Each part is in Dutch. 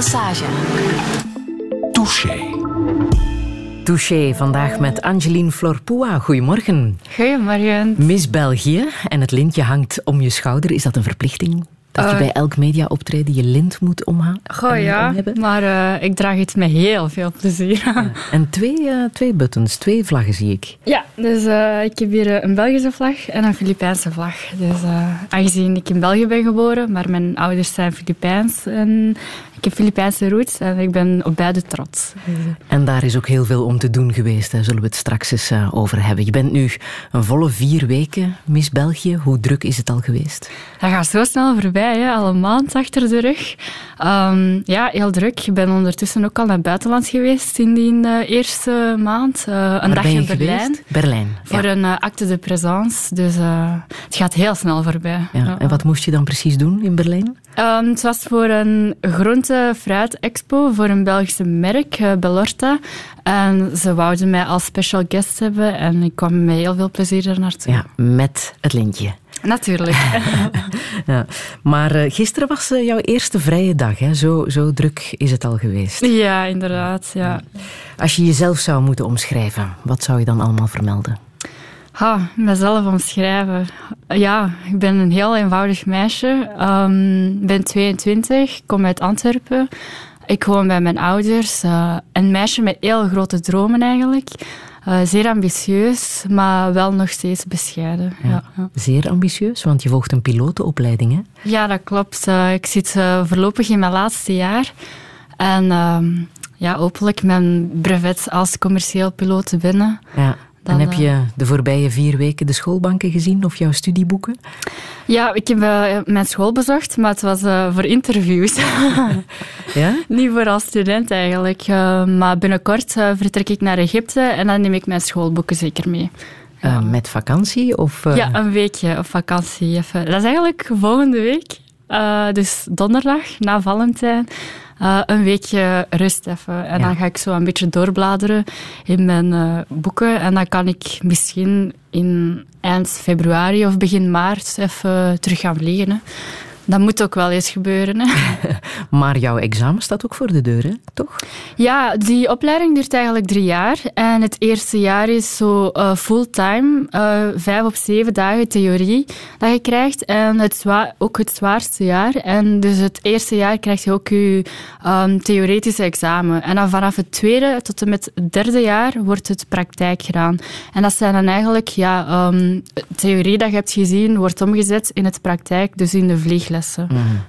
Lesage. Touché. Touché, vandaag met Angeline Florpoa. Goedemorgen. Goedemorgen. Miss België en het lintje hangt om je schouder. Is dat een verplichting? Dat je Eh. bij elk mediaoptreden je lint moet omha- Goh eh, ja, maar eh, ik draag het met heel veel plezier. En twee, eh, twee buttons, twee vlaggen zie ik. Ja, dus eh, ik heb hier een Belgische vlag en een Filipijnse vlag. Dus eh, aangezien ik in België ben geboren, maar mijn ouders zijn Filipijns en ik heb Filipijnse roots en ik ben op beide trots. En daar is ook heel veel om te doen geweest. Daar zullen we het straks eens eh, over hebben. Je bent nu een volle vier weken Miss België. Hoe druk is het al geweest? Dat gaat zo snel voorbij, hè? al een maand achter de rug. Ehm, ja, heel druk. Ik ben ondertussen ook al naar het buitenland geweest in die eh, eerste maand. Eh, een Waar dag in Berlijn. Berlijn. Voor ja. een acte de présence. Dus het gaat heel snel voorbij. Ja. En wat moest je dan precies doen in Berlijn? Ehm, het was voor een groente-fruit-expo voor een Belgische merk, eh, Bellorta. En ze wouden mij als special guest hebben en ik kwam met heel veel plezier er naartoe. Ja, met het lintje. Natuurlijk. Ja. Maar eh, gisteren was eh, jouw eerste vrije dag. Hè? Zo, zo druk is het al geweest. ja, inderdaad. Ja. Als je jezelf zou moeten omschrijven, wat zou je dan allemaal vermelden? Ha, mezelf omschrijven. Ja, ik ben een heel eenvoudig meisje. Ik ben 22, kom uit Antwerpen. Ik woon bij mijn ouders. eh, een meisje met heel grote dromen eigenlijk. Eh, zeer ambitieus, maar wel nog steeds bescheiden. Ja. Ja, Zeer ambitieus, want je volgt een pilotenopleiding. Hè? Ja, dat klopt. Eh, ik zit voorlopig in mijn laatste jaar. En ehm, ja, hopelijk mijn brevet als commercieel piloot te winnen. Ja. Dan, en heb eh, je de voorbije vier weken de schoolbanken gezien of jouw studieboeken? Ja, ik heb eh, mijn school bezocht, maar het was eh, voor interviews. Ja? Niet voor als student eigenlijk. Eh, maar binnenkort eh, vertrek ik naar Egypte en dan neem ik mijn schoolboeken zeker mee. Eh, met vakantie? Of, eh, Ja, een weekje op vakantie. Even. Dat is eigenlijk volgende week. Eh, dus donderdag, na Valentijn. Eh, een weekje rust even. En Ja. dan ga ik zo een beetje doorbladeren in mijn eh, boeken. En dan kan ik misschien in eind februari of begin maart even terug gaan vliegen. Hè. Dat moet ook wel eens gebeuren. Hè. Maar jouw examen staat ook voor de deur, hè? toch? Ja, die opleiding duurt eigenlijk drie jaar. En het eerste jaar is zo eh, fulltime, eh, vijf op zeven dagen theorie dat je krijgt. En het ook het zwaarste jaar. En dus het eerste jaar krijg je ook je ehm, theoretische examen. En dan vanaf het tweede tot en met het derde jaar wordt het praktijk gedaan. En dat zijn dan eigenlijk, ja, ehm, theorie dat je hebt gezien, wordt omgezet in het praktijk, dus in de vlieglessen.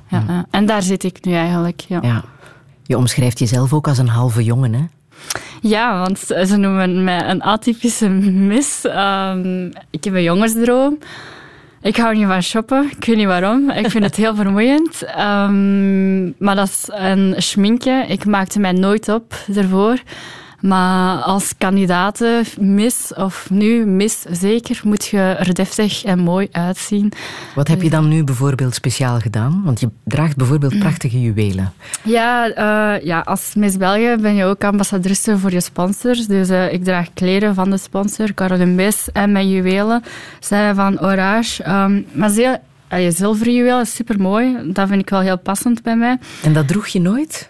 Ja, ja. En daar zit ik nu eigenlijk, ja. Ja. Je omschrijft jezelf ook als een halve jongen, hè? Ja, want ze noemen mij een atypische mis. Ehm, ik heb een jongensdroom. Ik hou niet van shoppen. Ik weet niet waarom. Ik vind het heel vermoeiend. Ehm, maar dat is een schminken. Ik maakte mij nooit op ervoor. Maar als kandidaat mis, of nu mis zeker, moet je er deftig en mooi uitzien. Wat heb je dan nu bijvoorbeeld speciaal gedaan? Want je draagt bijvoorbeeld prachtige juwelen. Ja, eh, ja, als Miss België ben je ook ambassadrice voor je sponsors. Dus eh, ik draag kleren van de sponsor, Caroline Bes. En mijn juwelen zijn van Orage. Ehm, maar zil allee, zilveren juwelen is super mooi. Dat vind ik wel heel passend bij mij. En dat droeg je nooit?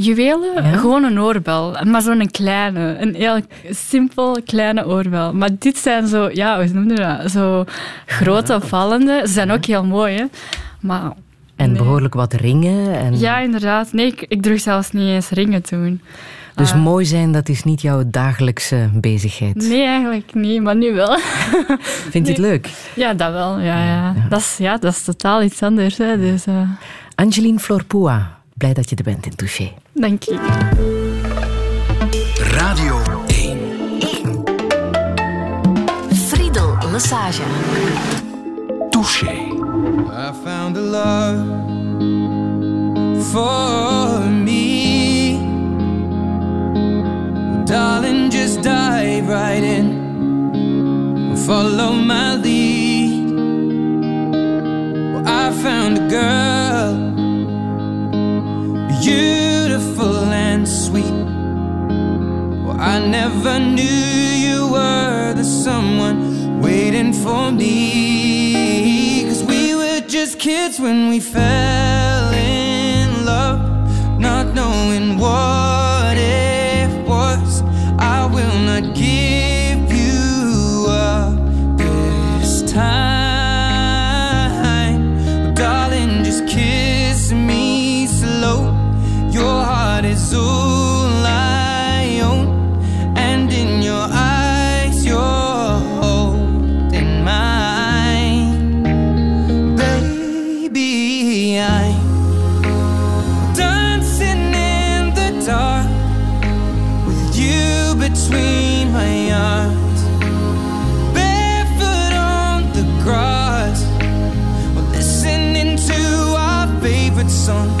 Juwelen, Ja? gewoon een oorbel. Maar zo'n kleine, een heel simpel kleine oorbel. Maar dit zijn zo, ja, hoe noem je dat? Zo grote, opvallende. Ze zijn ook heel mooi, hè. Maar En Nee. behoorlijk wat ringen. En... ja, inderdaad. Nee, ik, ik droeg zelfs niet eens ringen toen. Dus Ah. mooi zijn, dat is niet jouw dagelijkse bezigheid. Nee, eigenlijk niet, maar nu wel. Vind je het leuk? Ja, dat wel. Ja, ja. Dat, is, ja dat is totaal iets anders. Hè. Dus, eh, Angeline Florpoa, blij dat je er bent in Touché. dank je. Radio 1. Friedel Lesage. Touché. I found a love for me. Darling, just dive right in. Follow my lead. Well, I found a girl, beautiful and sweet. Well, I never knew you were the someone waiting for me. Cause we were just kids when we fell song.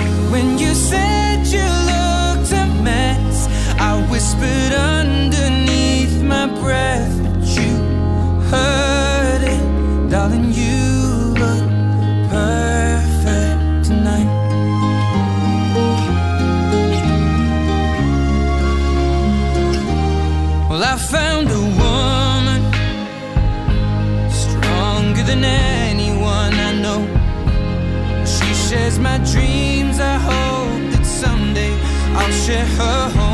My dreams. I hope that someday I'll share her home.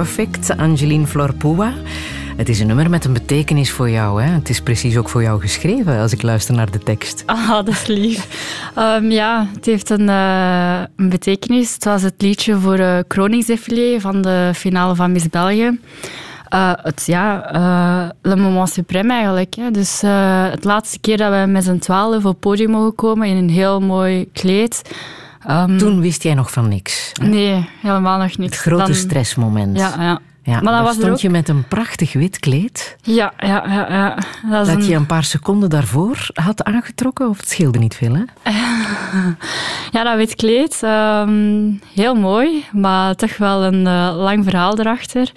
Perfect, Angeline Florpua. Het is een nummer met een betekenis voor jou. Hè? Het is precies ook voor jou geschreven als ik luister naar de tekst. Ah, dat is lief. Ehm, ja, het heeft een, eh, een betekenis. Het was het liedje voor het kroningsdefilé van de finale van Miss België. Eh, het, ja, eh, le moment suprême eigenlijk. Dus het laatste keer dat we met z'n twaalf op podium mogen komen in een heel mooi kleed. Ehm, Toen wist jij nog van niks. Nee, helemaal nog niet. Het grote Dan- stressmoment. Ja, ja. Ja, Maar er stond je met een prachtig wit kleed Ja, ja, ja. ja. Dat een- je een paar seconden daarvoor had aangetrokken. Of het scheelde niet veel, hè? Ja, dat wit kleed. ehm, heel mooi, maar toch wel een eh, lang verhaal erachter.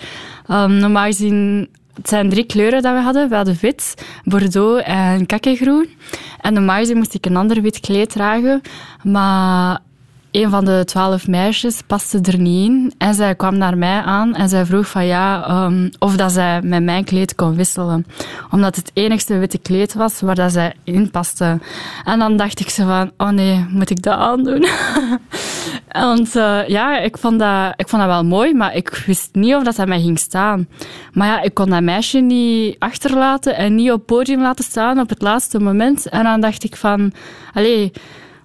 Ehm, normaal gezien, het zijn drie kleuren dat we hadden. We hadden wit, bordeaux en kakkegroen. En normaal gezien moest ik een ander wit kleed dragen. Maar een van de twaalf meisjes paste er niet in. En zij kwam naar mij aan en zij vroeg van ja, ehm, of dat zij met mijn kleed kon wisselen. Omdat het enigste witte kleed was waar dat zij in paste. En dan dacht ik zo van, oh nee, moet ik dat aandoen? Want eh, ja, ik vond, dat, ik vond dat wel mooi, maar ik wist niet of dat aan mij ging staan. Maar ja, ik kon dat meisje niet achterlaten en niet op podium laten staan op het laatste moment. En dan dacht ik van, allee,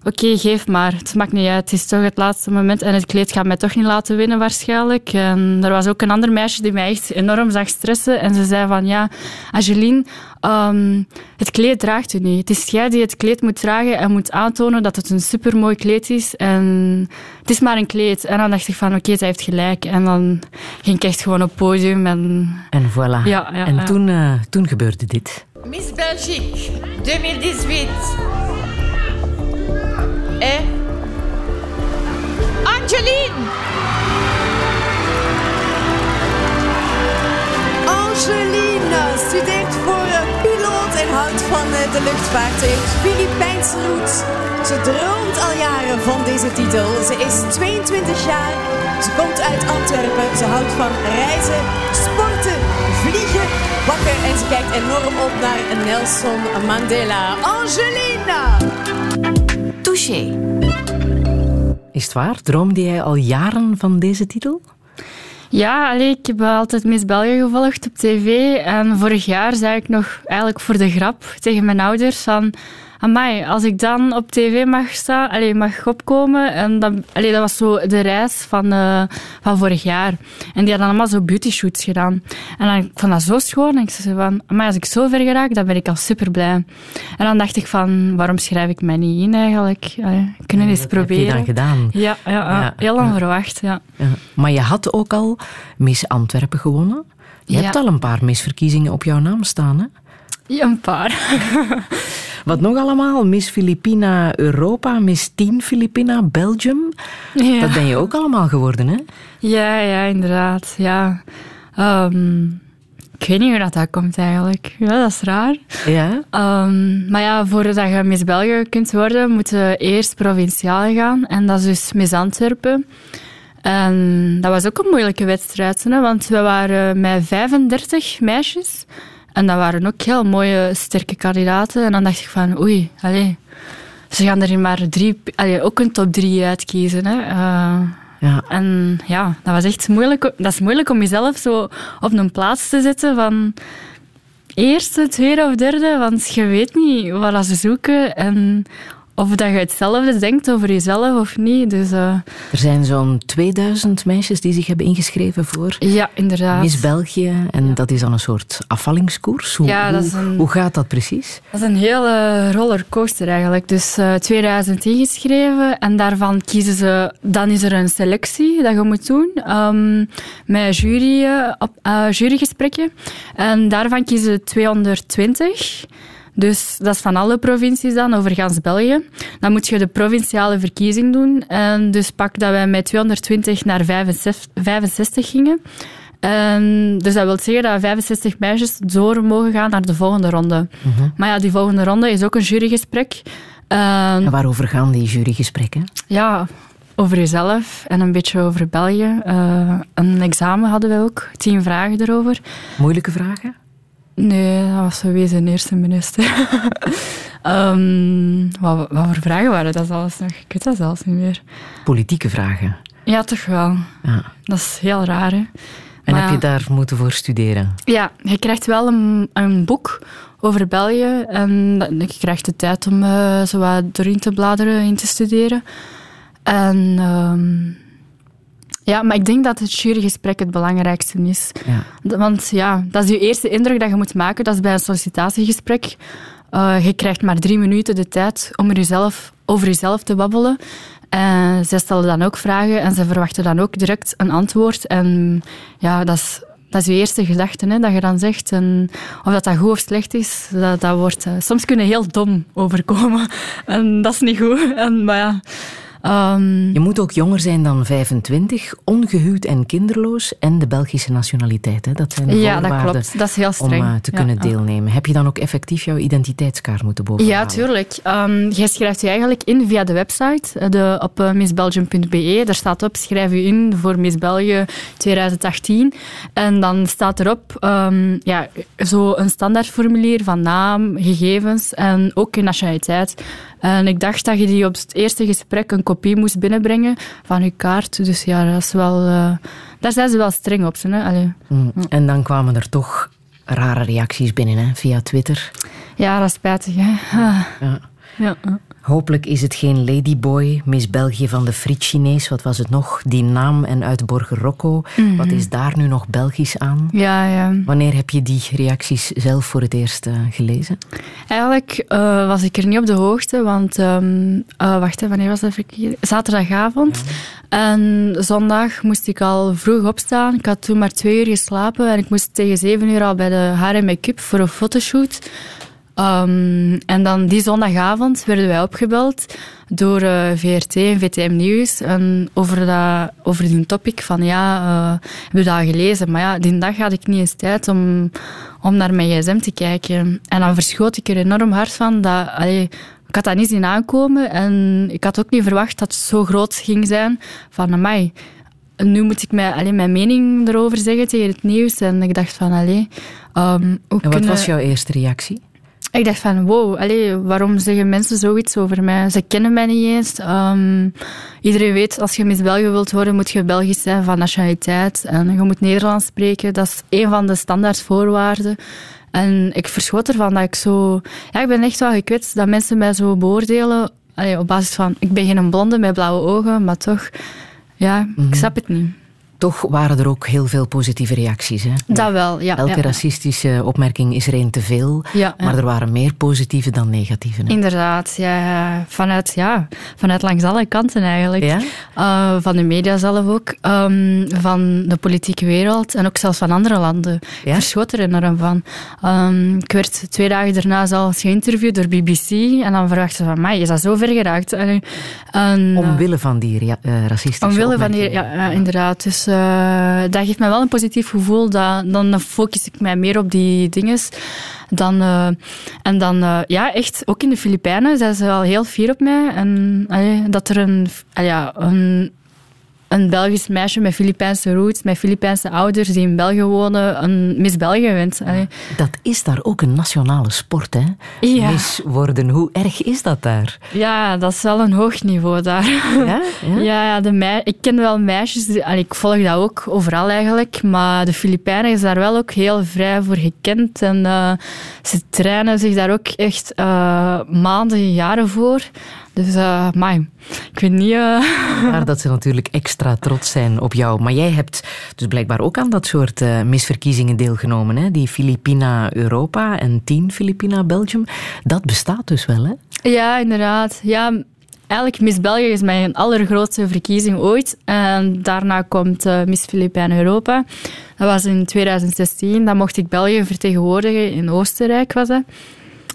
oké, geef maar. Het maakt niet uit, het is toch het laatste moment. En het kleed gaat mij toch niet laten winnen waarschijnlijk. En er was ook een ander meisje die mij echt enorm zag stressen. En ze zei van, ja, Angeline, ehm, het kleed draagt u niet. Het is jij die het kleed moet dragen en moet aantonen dat het een supermooi kleed is. En het is maar een kleed. En dan dacht ik van, oké, zij heeft gelijk. En dan ging ik echt gewoon op het podium en... En voilà. Ja, ja, en ja. Toen, eh, toen gebeurde dit. Miss Belgique 2018 est Angeline. Angeline studeert voor eh, piloot en houdt van eh, de luchtvaart. Ze heeft. Ze droomt al jaren van deze titel. Ze is 22 jaar, ze komt uit Antwerpen, ze houdt van reizen, sporten, vliegen, bakken en ze kijkt enorm op naar Nelson Mandela. Angelina! Touché. Is het waar? Droomde jij al jaren van deze titel? Ja, allee, ik heb altijd Miss België gevolgd op tv. En vorig jaar zei ik nog eigenlijk voor de grap tegen mijn ouders van... Amai, als ik dan op tv mag staan, allee, mag opkomen. En dat, allee, dat was zo de reis van, eh, van vorig jaar. En die hadden allemaal zo beauty shoots gedaan. En dan, ik vond dat zo schoon. En ik zei van, amai, als ik zo ver geraak, dan ben ik al super blij. En dan dacht ik van, waarom schrijf ik mij niet in eigenlijk? Allee, kunnen we eens Dat heb je proberen. dan gedaan. Ja, ja, ja, Ja, heel lang verwacht. Ja. Ja. Maar je had ook al Miss Antwerpen gewonnen. Je hebt al een paar misverkiezingen op jouw naam staan, hè? Ja, een paar. Wat nog allemaal? Miss Filipina Europa, Miss Teen Filipina Belgium. Ja. Dat ben je ook allemaal geworden, hè? Ja, ja, inderdaad. Ja. Ehm, ik weet niet hoe dat, dat komt eigenlijk. Ja, dat is raar. Ja. Ehm, maar ja, voordat je Miss België kunt worden, moet je eerst provinciaal gaan. En dat is dus Miss Antwerpen. En dat was ook een moeilijke wedstrijd, hè, want we waren met 35 meisjes. En dat waren ook heel mooie, sterke kandidaten. En dan dacht ik van, oei, ze gaan er maar drie, ook een top drie uitkiezen. Hè. Eh, Ja. en ja, dat was echt moeilijk. Dat is moeilijk om jezelf zo op een plaats te zetten van eerste, tweede of derde, want je weet niet wat ze zoeken en of dat je hetzelfde denkt over jezelf of niet. Dus eh, Er zijn zo'n 2000 meisjes die zich hebben ingeschreven voor ja, inderdaad. Miss België. En dat is dan een soort afvallingskoers. Hoe, Ja, dat is een- hoe gaat dat precies? Dat is een hele rollercoaster eigenlijk. Dus eh 2000 ingeschreven en daarvan kiezen ze... Dan is er een selectie dat je moet doen ehm, met jury, eh, jurygesprekken. En daarvan kiezen ze 220. Dus dat is van alle provincies dan, over gans België. Dan moet je de provinciale verkiezing doen. En dus pak dat wij met 220 naar 65, 65 gingen. En dus dat wil zeggen dat 65 meisjes door mogen gaan naar de volgende ronde. Maar ja, die volgende ronde is ook een jurygesprek. En En waarover gaan die jurygesprekken? ja, over jezelf en een beetje over België. Eh, een examen hadden we ook, tien vragen erover. Moeilijke vragen? Nee, dat was een eerste minister. Ehm, wat, wat voor vragen waren dat alles nog? Ik weet dat zelfs niet meer. Politieke vragen. Ja, toch wel. Ja. Dat is heel raar, hè? En Maar heb je daar moeten voor studeren? Ja, je krijgt wel een, een boek over België. En je krijgt de tijd om eh, zo wat doorheen te bladeren, in te studeren. En ehm, ja, maar ik denk dat het jurygesprek het belangrijkste is. Ja. Want ja, dat is je eerste indruk dat je moet maken. Dat is bij een sollicitatiegesprek. Eh, je krijgt maar drie minuten de tijd om er jezelf, over jezelf te babbelen. En zij stellen dan ook vragen en ze verwachten dan ook direct een antwoord. En ja, dat is, dat is je eerste gedachte, hè, dat je dan zegt. En of dat, dat goed of slecht is, dat, dat wordt... eh, soms kunnen heel dom overkomen. En dat is niet goed. En, maar ja... ehm, Je moet ook jonger zijn dan 25, ongehuwd en kinderloos en de Belgische nationaliteit. Hè? Dat zijn de ja, dat voorwaarden klopt. Dat is heel om eh, te Ja, kunnen deelnemen. Heb je dan ook effectief jouw identiteitskaart moeten bovenhalen? Ja, tuurlijk. Ehm jij schrijft je eigenlijk in via de website eh, de, op eh, missbelgium.be. Daar staat op, schrijf je in voor Miss België 2018. En dan staat erop ehm, ja, zo een standaardformulier van naam, gegevens en ook je nationaliteit. En ik dacht dat je die op het eerste gesprek een kopie moest binnenbrengen van je kaart. Dus ja, dat is wel... eh, daar zijn ze wel streng op. Hè? Allee. Mm. En dan kwamen er toch rare reacties binnen hè? via Twitter. Ja, dat is spijtig. Hè? Ah, Ja. ja, ja. Hopelijk is het geen Ladyboy, Miss België van de Friet Chinees. Wat was het nog? Die naam en uit Borgerocco. Wat is daar nu nog Belgisch aan? ja, ja. Wanneer heb je die reacties zelf voor het eerst eh, gelezen? Eigenlijk eh, was ik er niet op de hoogte, want eh, wacht, hè, wanneer was dat? Zaterdagavond. En zondag moest ik al vroeg opstaan. Ik had toen maar twee uur geslapen en ik moest tegen zeven uur al bij de haar en make-up voor een fotoshoot. Ehm, en dan die zondagavond werden wij opgebeld door eh, VRT en VTM Nieuws en over, dat, over die topic van ja, eh heb je dat gelezen? Maar ja, die dag had ik niet eens tijd om, om naar mijn gsm te kijken. En dan verschoot ik er enorm hard van dat, allee, ik had dat niet zien aankomen. En ik had ook niet verwacht dat het zo groot ging zijn. Van, mij. Nu moet ik mij, alleen mijn mening erover zeggen tegen het nieuws. En ik dacht van, allee... ehm, En wat kunnen- was jouw eerste reactie? Ik dacht van, wow, allee, waarom zeggen mensen zoiets over mij? Ze kennen mij niet eens. Ehm, iedereen weet, als je Miss België wilt worden, moet je Belgisch zijn van nationaliteit. En je moet Nederlands spreken. Dat is een van de standaardvoorwaarden. En ik verschot ervan dat ik zo... Ja, ik ben echt wel gekwetst dat mensen mij zo beoordelen. Allee, op basis van, ik ben geen blonde met blauwe ogen, maar toch... Ja, ik snap het niet. Toch waren er ook heel veel positieve reacties. Hè? Dat wel, ja. Elke ja. racistische opmerking is er één te veel. Ja. Maar er waren meer positieve dan negatieve. Hè? Inderdaad, ja, vanuit, ja, vanuit langs alle kanten eigenlijk. Uh, van de media zelf ook, um, van de politieke wereld en ook zelfs van andere landen. Ja? Verschot er enorm van. Um, ik werd twee dagen daarna zelfs geïnterviewd door BBC en dan verwachten ze van mij, is dat zo ver geraakt? En, en, Omwille van die uh, racistische Omwille van die, ja, inderdaad. Dus uh, dat geeft mij wel een positief gevoel. Dat, dan focus ik mij meer op die dingen. Dan, uh, en dan, uh, ja, echt, ook in de Filipijnen zijn ze wel heel fier op mij. En dat er een, ja, een, een Belgisch meisje met Filipijnse roots, met Filipijnse ouders die in België wonen, een Miss België wint. Allee. Dat is daar ook een nationale sport, hè? Ja. Miss worden, hoe erg is dat daar? Ja, dat is wel een hoog niveau daar. Ja? Ja, ja de mei ik ken wel meisjes, die, allee, ik volg dat ook overal eigenlijk, maar de Filipijnen is daar wel ook heel vrij voor gekend en uh, ze trainen zich daar ook echt uh, maanden, jaren voor. Dus, uh, ik weet niet... Uh... Maar dat ze natuurlijk extra trots zijn op jou. Maar jij hebt dus blijkbaar ook aan dat soort uh, misverkiezingen deelgenomen. Hè? Die Filipina Europa en 10 Filipina Belgium. Dat bestaat dus wel, hè? Ja, inderdaad. Ja, eigenlijk Miss België is mijn allergrootste verkiezing ooit. En daarna komt uh, Miss Filipijnen Europa. Dat was in 2016. Dan mocht ik België vertegenwoordigen in Oostenrijk, was dat.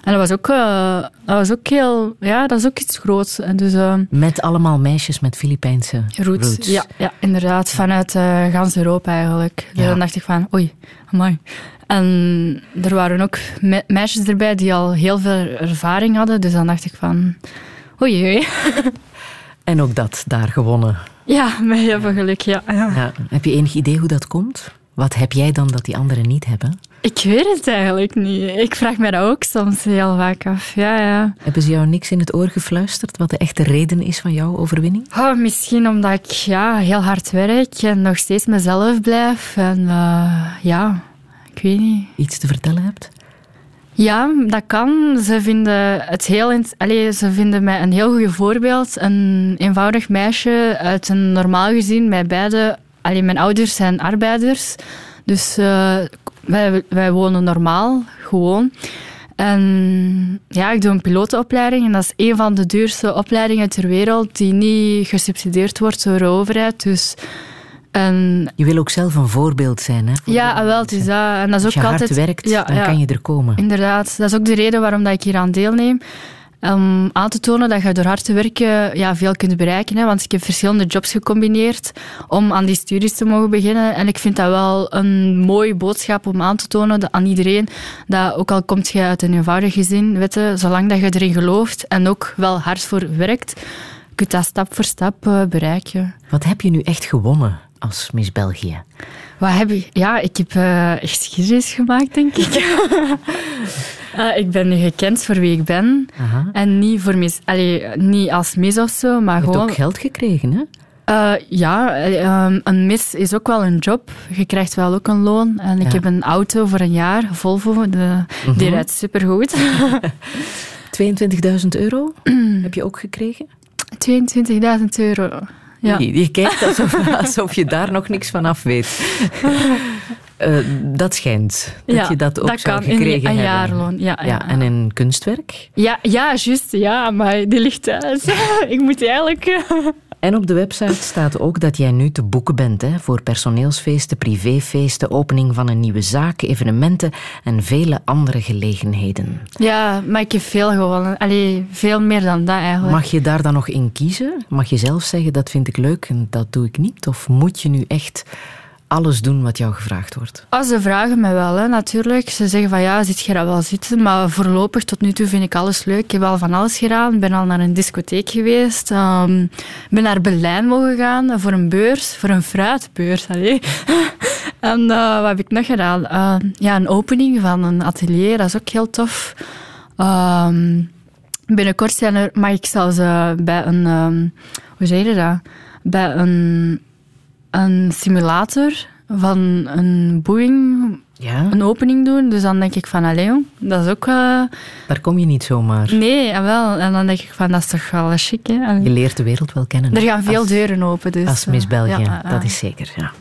En dat was ook, uh, dat was ook heel... Ja, dat is ook iets groots. En dus, uh, met allemaal meisjes met Filipijnse roots. roots. Ja, ja, inderdaad. Vanuit uh, gans Europa eigenlijk. Dus ja. dan dacht ik van, oei, amai. En er waren ook me meisjes erbij die al heel veel ervaring hadden. Dus dan dacht ik van, oei, oei. En ook dat daar gewonnen. Ja, met heel veel geluk, ja. ja. ja. Heb je enig idee hoe dat komt? Wat heb jij dan dat die anderen niet hebben? Ik weet het eigenlijk niet. Ik vraag me dat ook soms heel vaak af. Ja, ja. Hebben ze jou niks in het oor gefluisterd wat de echte reden is van jouw overwinning? Oh, misschien omdat ik ja, heel hard werk en nog steeds mezelf blijf. En uh, ja, ik weet niet. Iets te vertellen hebt? Ja, dat kan. Ze vinden, het heel, allez, ze vinden mij een heel goed voorbeeld. Een eenvoudig meisje uit een normaal gezin met beide... Allee, mijn ouders zijn arbeiders. Dus uh, wij, wij wonen normaal, gewoon. En ja, ik doe een pilotenopleiding en dat is een van de duurste opleidingen ter wereld die niet gesubsidieerd wordt door de overheid. Dus, en, je wil ook zelf een voorbeeld zijn, hè? Ja, wel, het is dat. En dat is Als ook je altijd, hard werkt, ja, dan ja, kan je er komen. Inderdaad, dat is ook de reden waarom dat ik hier aan deelneem. Om aan te tonen dat je door hard te werken ja, veel kunt bereiken. Hè? Want ik heb verschillende jobs gecombineerd om aan die studies te mogen beginnen. En ik vind dat wel een mooie boodschap om aan te tonen aan iedereen. Dat ook al komt je uit een eenvoudig gezin, weet je, zolang dat je erin gelooft en ook wel hard voor werkt, kun je dat stap voor stap uh, bereiken. Wat heb je nu echt gewonnen als Miss België? Wat heb ik? Ja, ik heb uh, echt geschiedenis gemaakt, denk ik. uh, ik ben nu gekend voor wie ik ben. Aha. En niet, voor mis, allee, niet als mis of zo, maar je gewoon... hebt ook geld gekregen, hè? Uh, ja, um, een mis is ook wel een job. Je krijgt wel ook een loon. En ik Ja. heb een auto voor een jaar, Volvo. De, Die rijdt supergoed. 22.000 euro heb je ook gekregen? 22.000 euro. Ja. Je, je kijkt alsof, alsof je daar nog niks van af weet. Uh, dat schijnt. Dat Ja, je dat ook dat zou kan in gekregen een hebben. jaarloon, ja, ja. en in kunstwerk. Ja, ja, juist. Ja, maar die ligt thuis. ik moet eigenlijk... eh, En op de website staat ook dat jij nu te boeken bent hè, voor personeelsfeesten, privéfeesten, opening van een nieuwe zaak, evenementen en vele andere gelegenheden. Ja, maar ik heb veel gewonnen. Allee, veel meer dan dat eigenlijk. Mag je daar dan nog in kiezen? Mag je zelf zeggen dat vind ik leuk en dat doe ik niet? Of moet je nu echt alles doen wat jou gevraagd wordt? Ah, ze vragen me wel, hè, natuurlijk. Ze zeggen van ja, zit je daar wel zitten? Maar voorlopig tot nu toe vind ik alles leuk. Ik heb al van alles gedaan. Ik ben al naar een discotheek geweest. Ik ben naar Berlijn mogen gaan voor een beurs, voor een fruitbeurs. Allee. en uh, wat heb ik nog gedaan? Uh, ja, een opening van een atelier, dat is ook heel tof. Um, binnenkort zijn er, mag ik zelfs uh, bij een, um, hoe zeg je dat? Bij een, een simulator van een boeing ja. een opening doen. Dus dan denk ik van, allee jong, dat is ook... Uh... Daar kom je niet zomaar. Nee, wel. En dan denk ik van, dat is toch wel chic, hè? Je leert de wereld wel kennen. Er gaan veel als, deuren open, dus... Als Miss België, ja, dat is zeker, ja.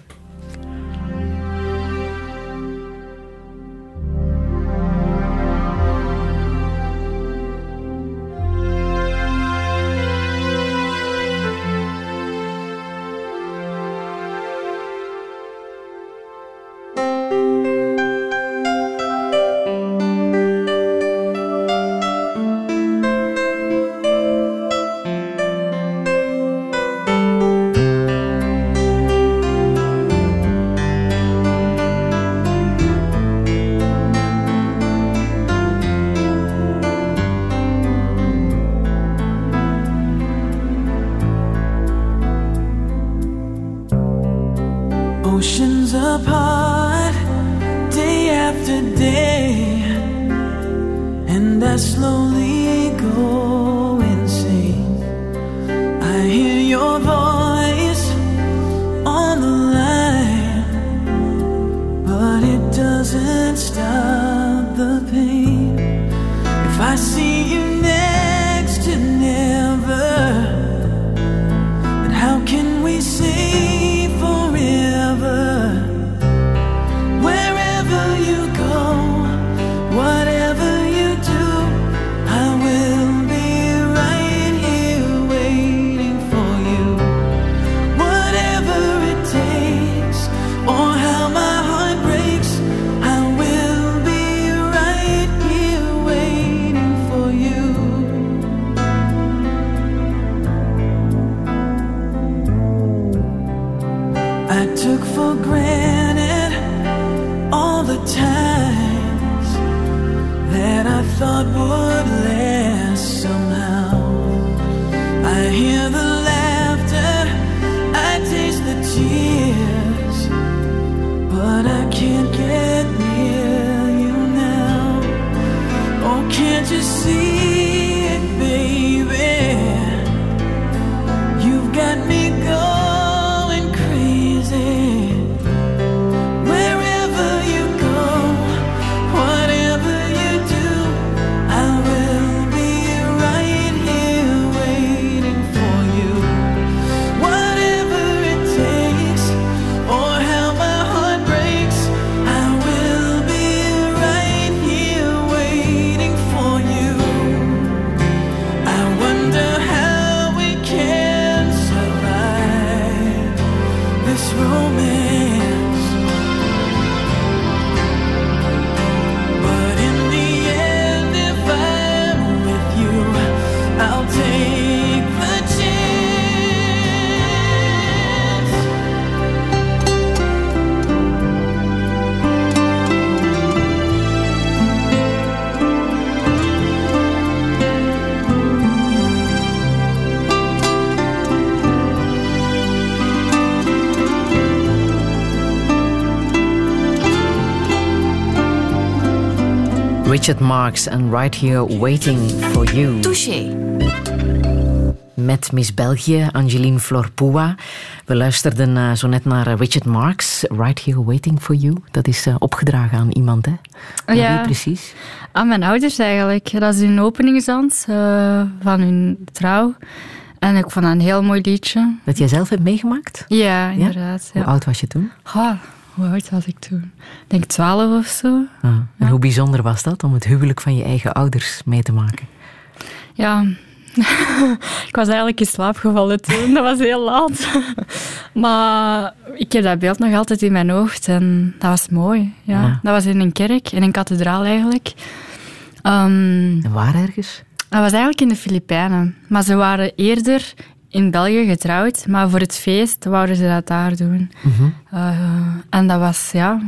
all the times that I thought would last somehow. I hear the laughter, I taste the tears, but I can't get near you now. Oh, can't you see? Richard Marks en Right Here Waiting for You. Touché. Met Miss België, Angeline Florpoua. We luisterden uh, zo net naar Richard Marks, Right Here Waiting for You. Dat is uh, opgedragen aan iemand, hè? Aan ja, wie precies? Aan mijn ouders eigenlijk. Dat is hun openingsdans uh, van hun trouw. En ik vond dat een heel mooi liedje. Dat jij zelf hebt meegemaakt? Ja, inderdaad. Ja? Hoe oud was je toen? Hoe oud was ik toen? Ik denk twaalf of zo. Ah, en ja. hoe bijzonder was dat om het huwelijk van je eigen ouders mee te maken? Ja, ik was eigenlijk in slaap gevallen toen. Dat was heel laat. maar ik heb dat beeld nog altijd in mijn hoofd en dat was mooi. Ja. ja. Dat was in een kerk, in een kathedraal eigenlijk. Um, en waar ergens? Dat was eigenlijk in de Filipijnen. Maar ze waren eerder in België getrouwd, maar voor het feest wouden ze dat daar doen. Mhm. Eh, en dat was, ja...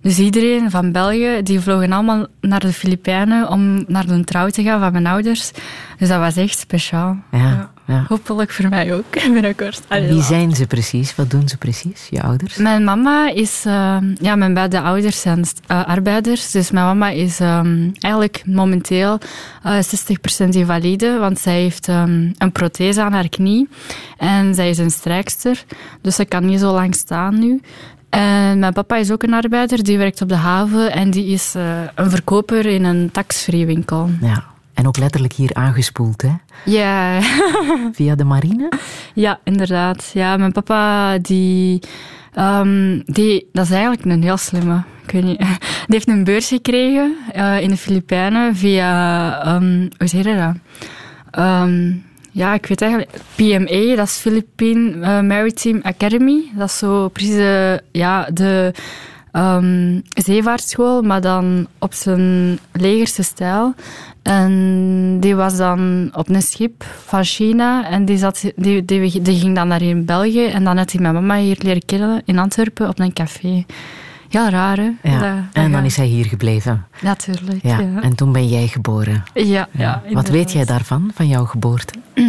Dus iedereen van België, die vlogen allemaal naar de Filipijnen om naar de trouw te gaan van mijn ouders. Dus dat was echt speciaal. Ja, ja. Hopelijk voor mij ook, binnenkort. Allee, Wie ja. zijn ze precies? Wat doen ze precies, je ouders? Mijn mama is... eh, ja, mijn beide ouders zijn eh, arbeiders. Dus mijn mama is ehm, eigenlijk momenteel eh 60% invalide. Want zij heeft ehm, een prothese aan haar knie. En zij is een strijkster. Dus ze kan niet zo lang staan nu. En mijn papa is ook een arbeider. Die werkt op de haven. En die is eh, een verkoper in een tax-free winkel. Ja. En ook letterlijk hier aangespoeld, hè? Ja... Via de marine? Ja, inderdaad. Ja, mijn papa, die, ehm, die... Dat is eigenlijk een heel slimme. Ik weet niet. Die heeft een beurs gekregen eh, in de Filipijnen via... ehm, hoe zeg je dat? Ehm, ja, ik weet eigenlijk... PMA, dat is Philippine eh, Maritime Academy. Dat is zo precies eh, ja, de zeevaartschool, maar dan op zijn legerse stijl. En die was dan op een schip van China en die, zat, die, die, die ging dan naar in België en dan had hij mijn mama hier leren kennen in Antwerpen op een café. Heel raar, hè? Ja. Dat- en dan is hij hier gebleven. Natuurlijk, Ja. ja. En toen ben jij geboren. Ja, ja, Wat weet jij daarvan, van jouw geboorte?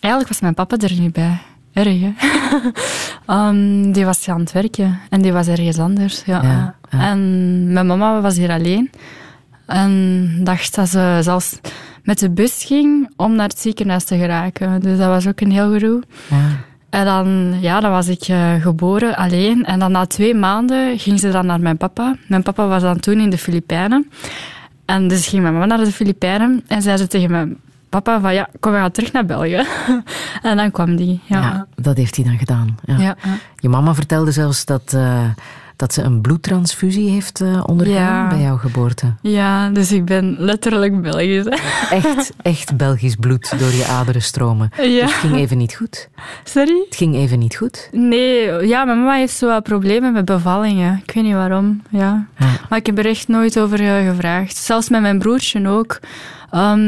Eigenlijk was mijn papa er niet bij. Erg, hè? Ehm, die was aan het werken en die was ergens anders. Ja. Ja, ja. En mijn mama was hier alleen. En dacht dat ze zelfs met de bus ging om naar het ziekenhuis te geraken. Dus dat was ook een heel gedoe. Ja. En dan, ja, dan was ik eh, geboren alleen. En dan na twee maanden ging ze dan naar mijn papa. Mijn papa was dan toen in de Filipijnen. En dus ging mijn mama naar de Filipijnen en zei ze tegen mijn papa van ja, kom, we gaan terug naar België. en dan kwam die. Ja. Ja, dat heeft hij dan gedaan. Ja. Ja, ja. Je mama vertelde zelfs dat, eh, dat ze een bloedtransfusie heeft eh, ondergaan Ja. bij jouw geboorte. Ja, dus ik ben letterlijk Belgisch. hè. Echt, echt Belgisch bloed door je aderen stromen. Ja. Dus het ging even niet goed. Sorry? Het ging even niet goed. Nee, ja, mijn mama heeft zo wat problemen met bevallingen. Ik weet niet waarom, ja. Ja. Maar ik heb er echt nooit over eh, gevraagd. Zelfs met mijn broertje ook. Ehm,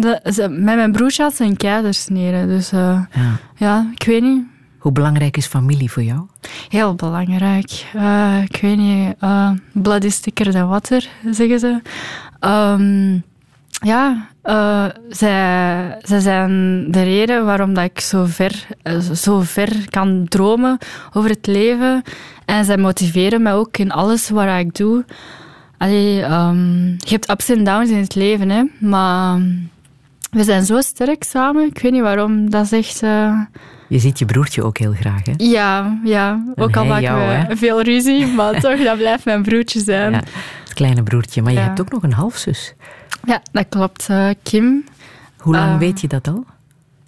de- ze- met mijn broertje had ze een keizersnede. Dus eh, Ja. ja, ik weet niet. Hoe belangrijk is familie voor jou? Heel belangrijk. Eh, ik weet niet. eh blood is thicker than water, zeggen ze. Ehm, ja, eh, zij, zij zijn de reden waarom dat ik zo ver, zo ver kan dromen over het leven. En zij motiveren mij ook in alles wat ik doe. Ehm, je hebt ups en downs in het leven, hè. Maar we zijn zo sterk samen. Ik weet niet waarom. Dat is echt... Je ziet je broertje ook heel graag, hè? ja, ja. Ook al maken jou, we hè? veel ruzie, maar toch, dat blijft mijn broertje zijn. Ja, Ja, het kleine broertje. Maar je Ja. hebt ook nog een halfzus. dat klopt. Eh, Kim, Hoe lang Eh, weet je dat al?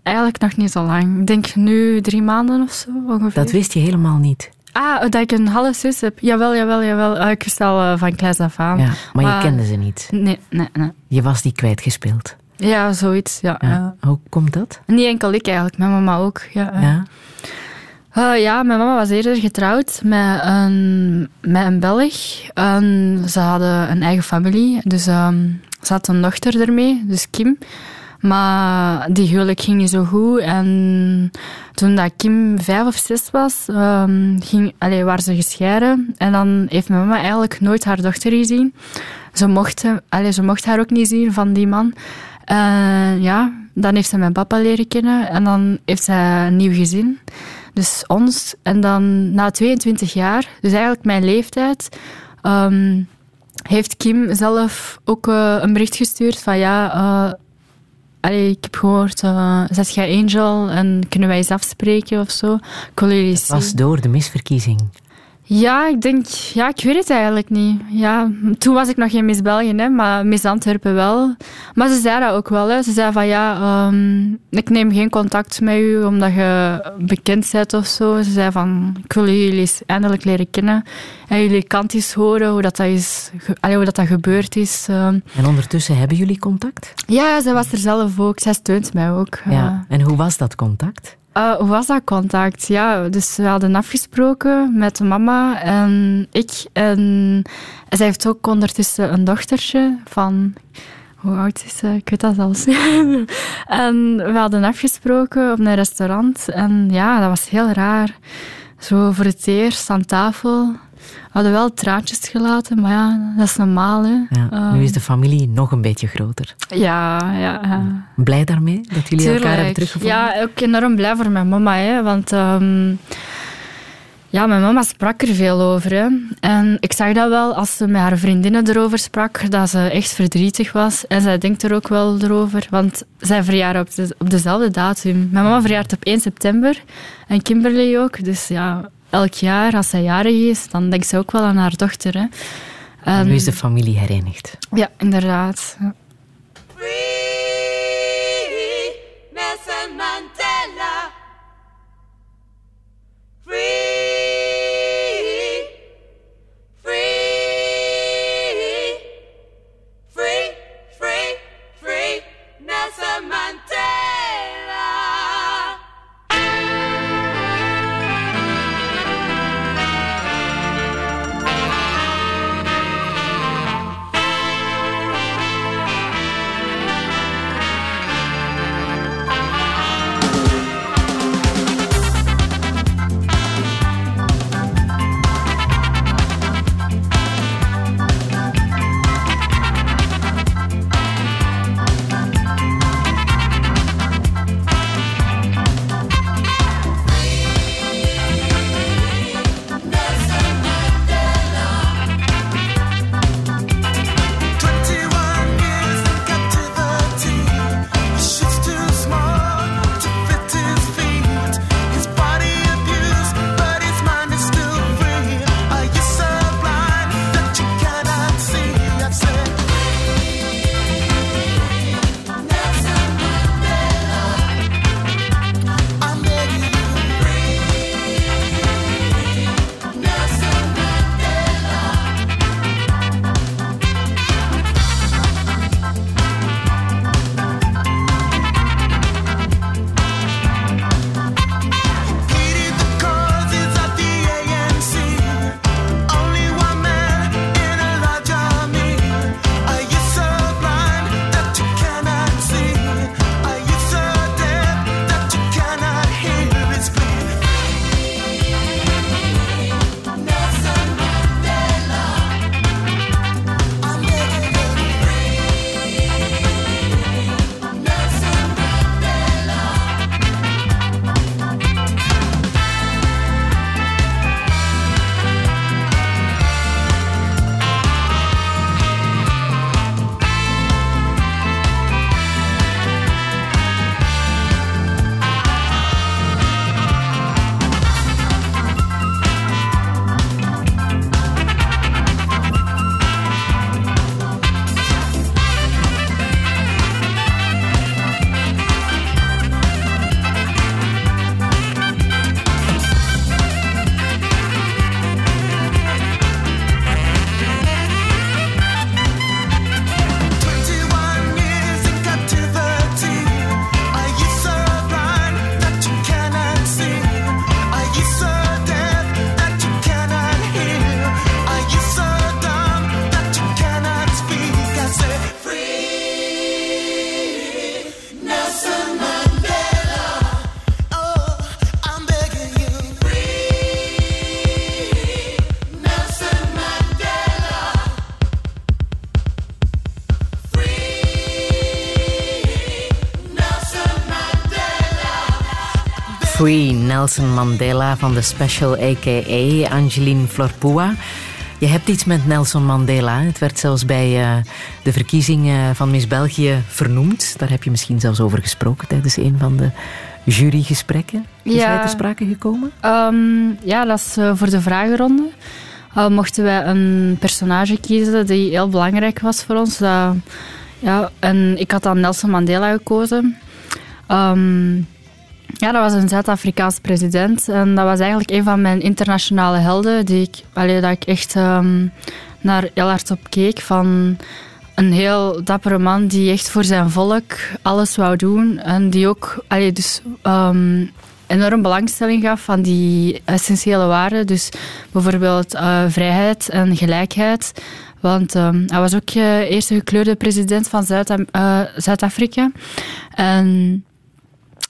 eigenlijk nog niet zo lang. Ik denk nu drie maanden of zo, ongeveer. Dat wist je helemaal niet. Ah, dat ik een halve zus heb. Jawel, jawel, jawel. Eh, ik wist al eh, van kleins af aan. Ja, maar, maar- je kende ze niet. Nee, nee, nee. Je was die kwijtgespeeld. Ja, zoiets, ja. Ja. ja. Hoe komt dat? Niet enkel ik eigenlijk, mijn mama ook. Ja, ja. Eh, ja, mijn mama was eerder getrouwd met een, met een Belg. En ze hadden een eigen familie, dus ehm, ze had een dochter ermee, dus Kim. Maar die huwelijk ging niet zo goed. En toen dat Kim vijf of zes was, ehm, ging, allee, waren ze gescheiden. En dan heeft mijn mama eigenlijk nooit haar dochter gezien. Ze mocht, allee, ze mocht haar ook niet zien van die man. En ja, dan heeft ze mijn papa leren kennen. En dan heeft zij een nieuw gezin. Dus ons. En dan na 22 jaar, dus eigenlijk mijn leeftijd, ehm, heeft Kim zelf ook eh, een bericht gestuurd van ja, eh, allee, ik heb gehoord, eh zet jij Angel en kunnen wij eens afspreken of zo? Ik wil jullie Het zien. was door de misverkiezing. Ja, ik denk, ja, ik weet het eigenlijk niet. Ja, toen was ik nog geen Miss België, hè, maar Miss Antwerpen wel. Maar ze zei dat ook wel. Hè. Ze zei van ja, ehm, ik neem geen contact met u omdat je bekend bent of zo. Ze zei van, ik wil jullie eens eindelijk leren kennen en jullie kant eens horen hoe dat, dat, is, allee, hoe dat, dat gebeurd is. ehm. En ondertussen hebben jullie contact? Ja, zij was er zelf ook. Zij steunt mij ook. Ja. En hoe was dat contact? Eh, hoe was dat contact? Ja, dus we hadden afgesproken met mama en ik. En zij heeft ook ondertussen een dochtertje van... hoe oud is ze? Ik weet dat zelfs en we hadden afgesproken op een restaurant. En ja, dat was heel raar. Zo voor het eerst aan tafel. We hadden wel traantjes gelaten, maar ja, dat is normaal. Hè. Ja, Ehm, nu is de familie nog een beetje groter. ja, ja, ja. Blij daarmee dat jullie elkaar hebben teruggevonden? Ja, ook enorm blij voor mijn mama. Hè, want ehm, ja, mijn mama sprak er veel over. Hè. En ik zag dat wel als ze met haar vriendinnen erover sprak, dat ze echt verdrietig was. En zij denkt er ook wel erover, want zij verjaren op, de- op dezelfde datum. Mijn mama verjaart op 1 september en Kimberly ook. Dus ja, elk jaar als zij jarig is, dan denkt ze ook wel aan haar dochter. Hè. En- Nu is de familie herenigd. Ja, inderdaad. Ja. Nelson Mandela van de Special a.k.a. Angeline Florpua. Je hebt iets met Nelson Mandela. Het werd zelfs bij eh, de verkiezingen van Miss België vernoemd. Daar heb je misschien zelfs over gesproken tijdens een van de jurygesprekken. Is Ja. hij ter sprake gekomen? Ehm, ja, dat is eh, voor de vragenronde. Eh, mochten wij een personage kiezen die heel belangrijk was voor ons. Ja, en ik had dan Nelson Mandela gekozen. Ehm, ja, dat was een Zuid-Afrikaans president. En dat was eigenlijk een van mijn internationale helden. Die ik, allee, dat ik echt ehm, naar heel hard op keek. Van een heel dappere man die echt voor zijn volk alles wou doen. En die ook allee, dus, ehm, enorm belangstelling gaf aan die essentiële waarden. Dus bijvoorbeeld eh, vrijheid en gelijkheid Want ehm, hij was ook de eerste gekleurde president van eh, Zuid-Afrika. en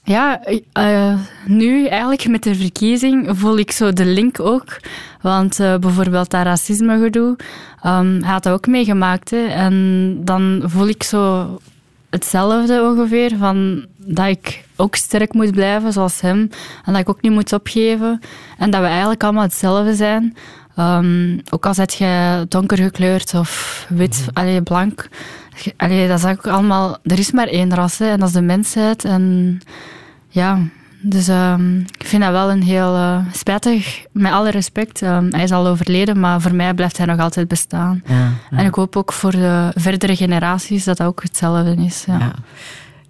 ja, eh, nu eigenlijk met de verkiezing voel ik zo de link ook. Want eh, bijvoorbeeld dat racisme-gedoe, ehm, hij had dat ook meegemaakt. Hè. En dan voel ik zo hetzelfde ongeveer. Van dat ik ook sterk moet blijven zoals hem. En dat ik ook niet moet opgeven. En dat we eigenlijk allemaal hetzelfde zijn. Ehm, ook al zet je donker gekleurd of wit, allee, blank. Allee, dat is ook allemaal... Er is maar één ras, hè, en dat is de mensheid. En ja, dus ehm, ik vind dat wel een heel eh, spijtig, met alle respect. Ehm, hij is al overleden, maar voor mij blijft hij nog altijd bestaan. Ja, ja. En ik hoop ook voor de verdere generaties dat dat ook hetzelfde is. Ja,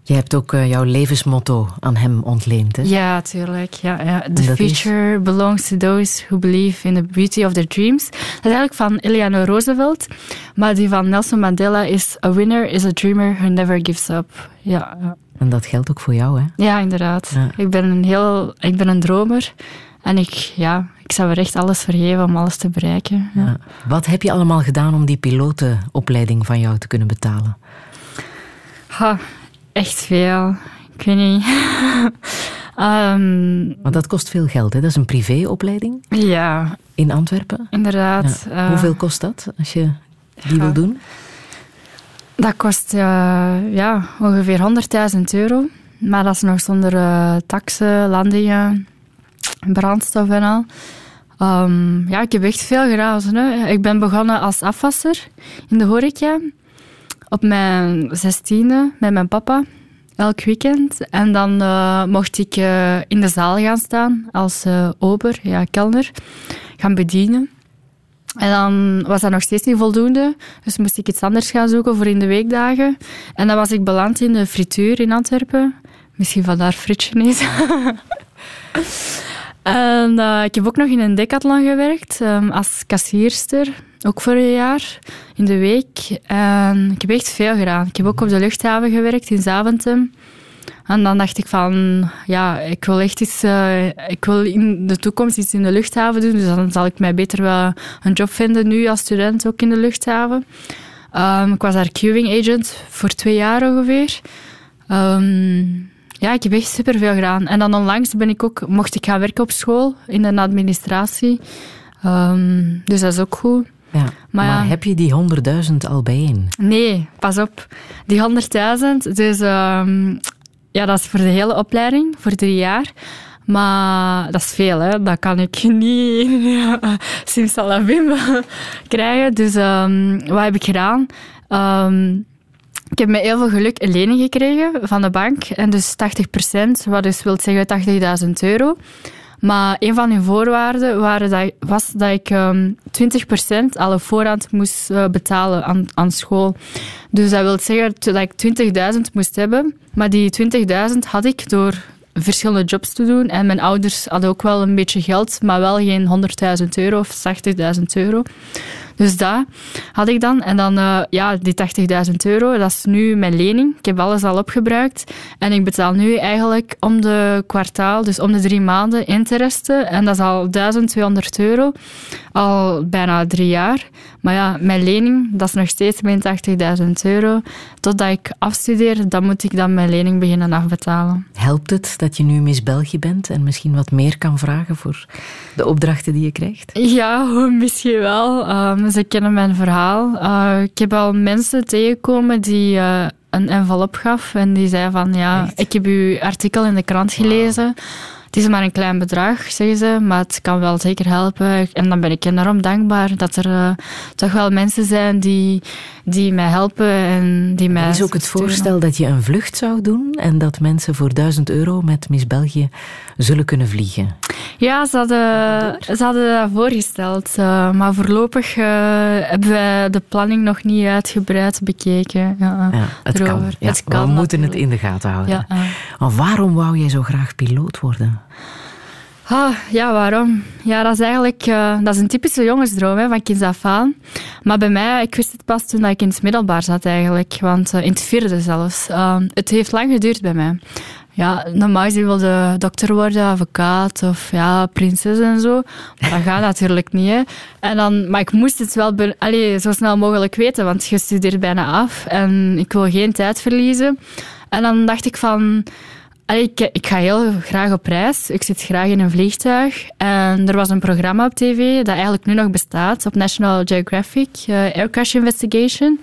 Jij hebt ook eh, jouw levensmotto aan hem ontleend. Hè? ja tuurlijk. Ja, ja. The is? future belongs to those who believe in the beauty of their dreams. Dat is eigenlijk van Eleanor Roosevelt. Maar die van Nelson Mandela is... A winner is a dreamer who never gives up. Ja. En dat geldt ook voor jou, hè? Ja, inderdaad. Ja. Ik ben een heel, ik ben een dromer. En ik, ja, ik zou er echt alles voor geven om alles te bereiken. Ja. Ja. Wat heb je allemaal gedaan om die pilotenopleiding van jou te kunnen betalen? Ha, echt veel. Ik weet niet. Ehm, Want dat kost veel geld, hè? Dat is een privéopleiding ja, in Antwerpen. inderdaad. Ja. Eh, Hoeveel kost dat als je die ja. wil doen? Dat kost eh, ja, ongeveer 100.000 euro. Maar dat is nog zonder eh taxen, landingen, brandstof en al. Ehm, ja, ik heb echt veel gedaan. Hè. Ik ben begonnen als afwasser in de horeca. Op mijn zestiende met mijn papa. Elk weekend. En dan eh, mocht ik eh, in de zaal gaan staan als eh, ober, ja, kelner. Gaan bedienen. En dan was dat nog steeds niet voldoende. Dus moest ik iets anders gaan zoeken voor in de weekdagen. En dan was ik beland in de frituur in Antwerpen. Misschien vandaar frietje is. en ik heb ook nog in een decathlon gewerkt ehm, als kassierster. Ook voor een jaar in de week. En ik heb echt veel gedaan. Ik heb ook op de luchthaven gewerkt in Zaventem. En dan dacht ik van, ja, ik wil echt iets, eh, ik wil in de toekomst iets in de luchthaven doen. Dus dan zal ik mij beter wel een job vinden nu als student ook in de luchthaven. Ehm, ik was daar queuing agent voor twee jaar ongeveer. Ehm, ja, ik heb echt superveel gedaan. En dan onlangs ben ik ook, mocht ik gaan werken op school in de administratie. Ehm, dus dat is ook goed. Ja. Maar, heb je die 100.000 al bijeen? Nee, pas op. Die 100.000, dus ehm, ja, dat is voor de hele opleiding, voor drie jaar. Maar dat is veel, hè. Dat kan ik niet simsalabim krijgen. Dus ehm, wat heb ik gedaan? Ehm, ik heb met heel veel geluk een lening gekregen van de bank. En dus 80%, wat dus wil zeggen 80.000 euro. Maar een van hun voorwaarden waren dat, was dat ik ehm 20% al op voorhand moest eh, betalen aan, aan school. Dus dat wil zeggen dat ik 20.000 moest hebben. Maar die 20.000 had ik door verschillende jobs te doen. En mijn ouders hadden ook wel een beetje geld, maar wel geen 100.000 euro of 80.000 euro. Dus dat had ik dan. En dan, eh, ja, die 80.000 euro, dat is nu mijn lening. Ik heb alles al opgebruikt. En ik betaal nu eigenlijk om de kwartaal, dus om de drie maanden, interesse. En dat is al 1200 euro. Al bijna drie jaar. Maar ja, mijn lening, dat is nog steeds mijn 80.000 euro. Totdat ik afstudeer, dan moet ik dan mijn lening beginnen afbetalen. Helpt het dat je nu Miss België bent en misschien wat meer kan vragen voor de opdrachten die je krijgt? Ja, misschien wel. Ehm, ze kennen mijn verhaal. Eh, ik heb al mensen tegengekomen die eh, een envelop gaf en die zei van ja, Echt? ik heb uw artikel in de krant gelezen. Het is maar een klein bedrag, zeggen ze, maar het kan wel zeker helpen. En dan ben ik enorm dankbaar dat er eh, toch wel mensen zijn die, die mij helpen en die mij Er is ook het voorstel dat je een vlucht zou doen en dat mensen voor 1000 euro met Miss België zullen kunnen vliegen. Ja, ze hadden, ze hadden dat voorgesteld. eh, maar voorlopig eh, hebben wij de planning nog niet uitgebreid bekeken. Ja, Ja, het kan. erover. Ja, Het kan we moeten het in de gaten houden. Maar waarom wou jij zo graag piloot worden? Ah, ja, waarom? Ja, dat is eigenlijk eh, dat is een typische jongensdroom hè, van kinds af aan. Maar bij mij, ik wist het pas toen dat ik in het middelbaar zat eigenlijk. Want in het vierde zelfs. Eh, het heeft lang geduurd bij mij. Ja, normaal gezien wilde dokter worden, advocaat of ja, prinses en zo. Maar dat gaat natuurlijk niet. Hè. En dan, maar ik moest het wel allee, zo snel mogelijk weten, want je studeert bijna af en ik wil geen tijd verliezen. En dan dacht ik van, allee, ik, ik ga heel graag op reis. Ik zit graag in een vliegtuig. En er was een programma op tv dat eigenlijk nu nog bestaat, op National Geographic, eh, Air Crash Investigation.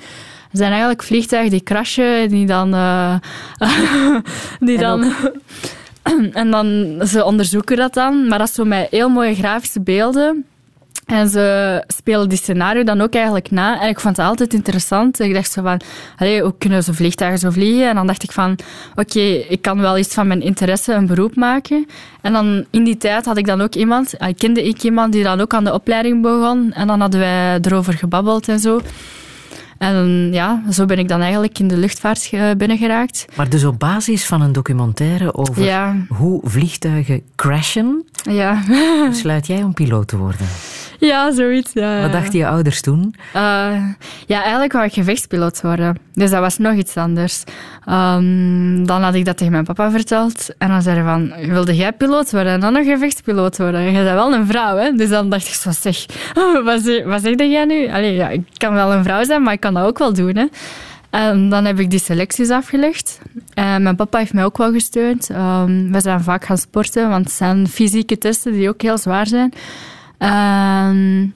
Er zijn eigenlijk vliegtuigen die crashen, die dan... eh, die En dan en dan, ze onderzoeken dat dan, maar dat is zo met heel mooie grafische beelden. En ze spelen die scenario dan ook eigenlijk na. En ik vond het altijd interessant. Ik dacht zo van, allee, hoe kunnen ze vliegtuigen zo vliegen? En dan dacht ik van, oké, ik kan wel iets van mijn interesse een beroep maken. En dan in die tijd had ik dan ook iemand, ah, kende ik iemand die dan ook aan de opleiding begon. En dan hadden wij erover gebabbeld en zo. En ja, zo ben ik dan eigenlijk in de luchtvaart binnengeraakt. Maar dus op basis van een documentaire over Ja. hoe vliegtuigen crashen, Ja. besluit jij om piloot te worden. ja, zoiets. Ja. Wat dachten je ouders toen? Eh, ja, eigenlijk wou ik gevechtspiloot worden. Dus dat was nog iets anders. Ehm, dan had ik dat tegen mijn papa verteld. En dan zei hij van, wilde jij piloot worden en dan nog gevechtspiloot worden? Je bent wel een vrouw, hè? Dus dan dacht ik zo, zeg, wat, zeg, wat zeg jij nu? Allee, ja, ik kan wel een vrouw zijn, maar ik kan dat ook wel doen, hè? En dan heb ik die selecties afgelegd. En mijn papa heeft mij ook wel gesteund. Ehm, we zijn vaak gaan sporten, want het zijn fysieke testen die ook heel zwaar zijn. En,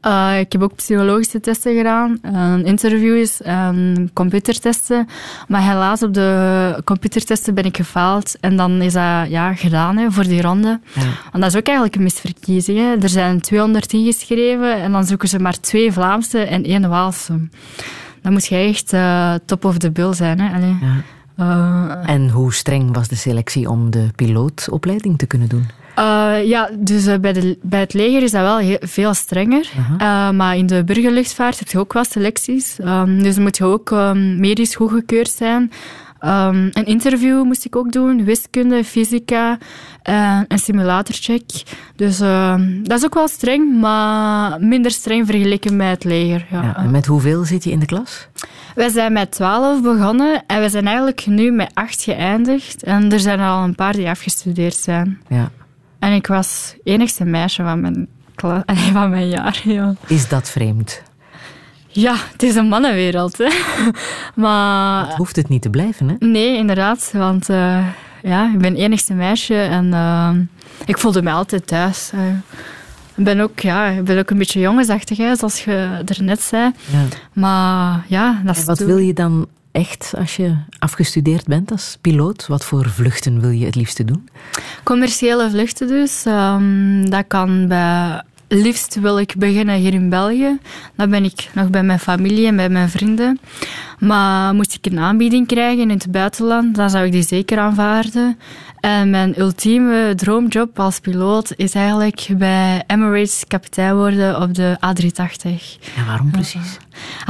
eh, ik heb ook psychologische testen gedaan, en interviews en computertesten. Maar helaas op de computertesten ben ik gefaald. En dan is dat ja, gedaan hè, voor die ronde. Ja. Want dat is ook eigenlijk een misverkiezing. Hè. Er zijn 200 ingeschreven en dan zoeken ze maar twee Vlaamse en één Waalse. Dan moet je echt eh, top of the bill zijn. Hè. Allee. Ja. Eh, En hoe streng was de selectie om de pilootopleiding te kunnen doen? Uh, ja, dus eh, bij, de, bij het leger is dat wel heel, veel strenger. Uh, maar in de burgerluchtvaart heb je ook wel selecties. Um, dus moet je ook um, medisch goedgekeurd zijn. Um, een interview moest ik ook doen, wiskunde, fysica, een simulatorcheck. Dus dat is ook wel streng, maar minder streng vergeleken met het leger. Ja. Ja, en met hoeveel zit je in de klas? Wij zijn met 12 begonnen en we zijn eigenlijk nu met 8 geëindigd. En er zijn er al een paar die afgestudeerd zijn. Ja. En ik was enigste meisje van mijn, klas, van mijn jaar. Ja. Is dat vreemd? ja, het is een mannenwereld. Hè. Maar Dat hoeft het niet te blijven, hè? nee, inderdaad. Want uh, ja, ik ben enigste meisje en uh, ik voelde me altijd thuis. Uh, ik ben ook, ja, ik ben ook een beetje jongensachtig, hè, zoals je er net zei. Ja. Maar ja, dat is wat wil je dan echt als je afgestudeerd bent als piloot? Wat voor vluchten wil je het liefste doen? Commerciële vluchten dus. Um, dat kan bij... Liefst wil ik beginnen hier in België. Dan ben ik nog bij mijn familie en bij mijn vrienden. Maar moest ik een aanbieding krijgen in het buitenland, dan zou ik die zeker aanvaarden. En mijn ultieme droomjob als piloot is eigenlijk bij Emirates kapitein worden op de A380. En waarom precies?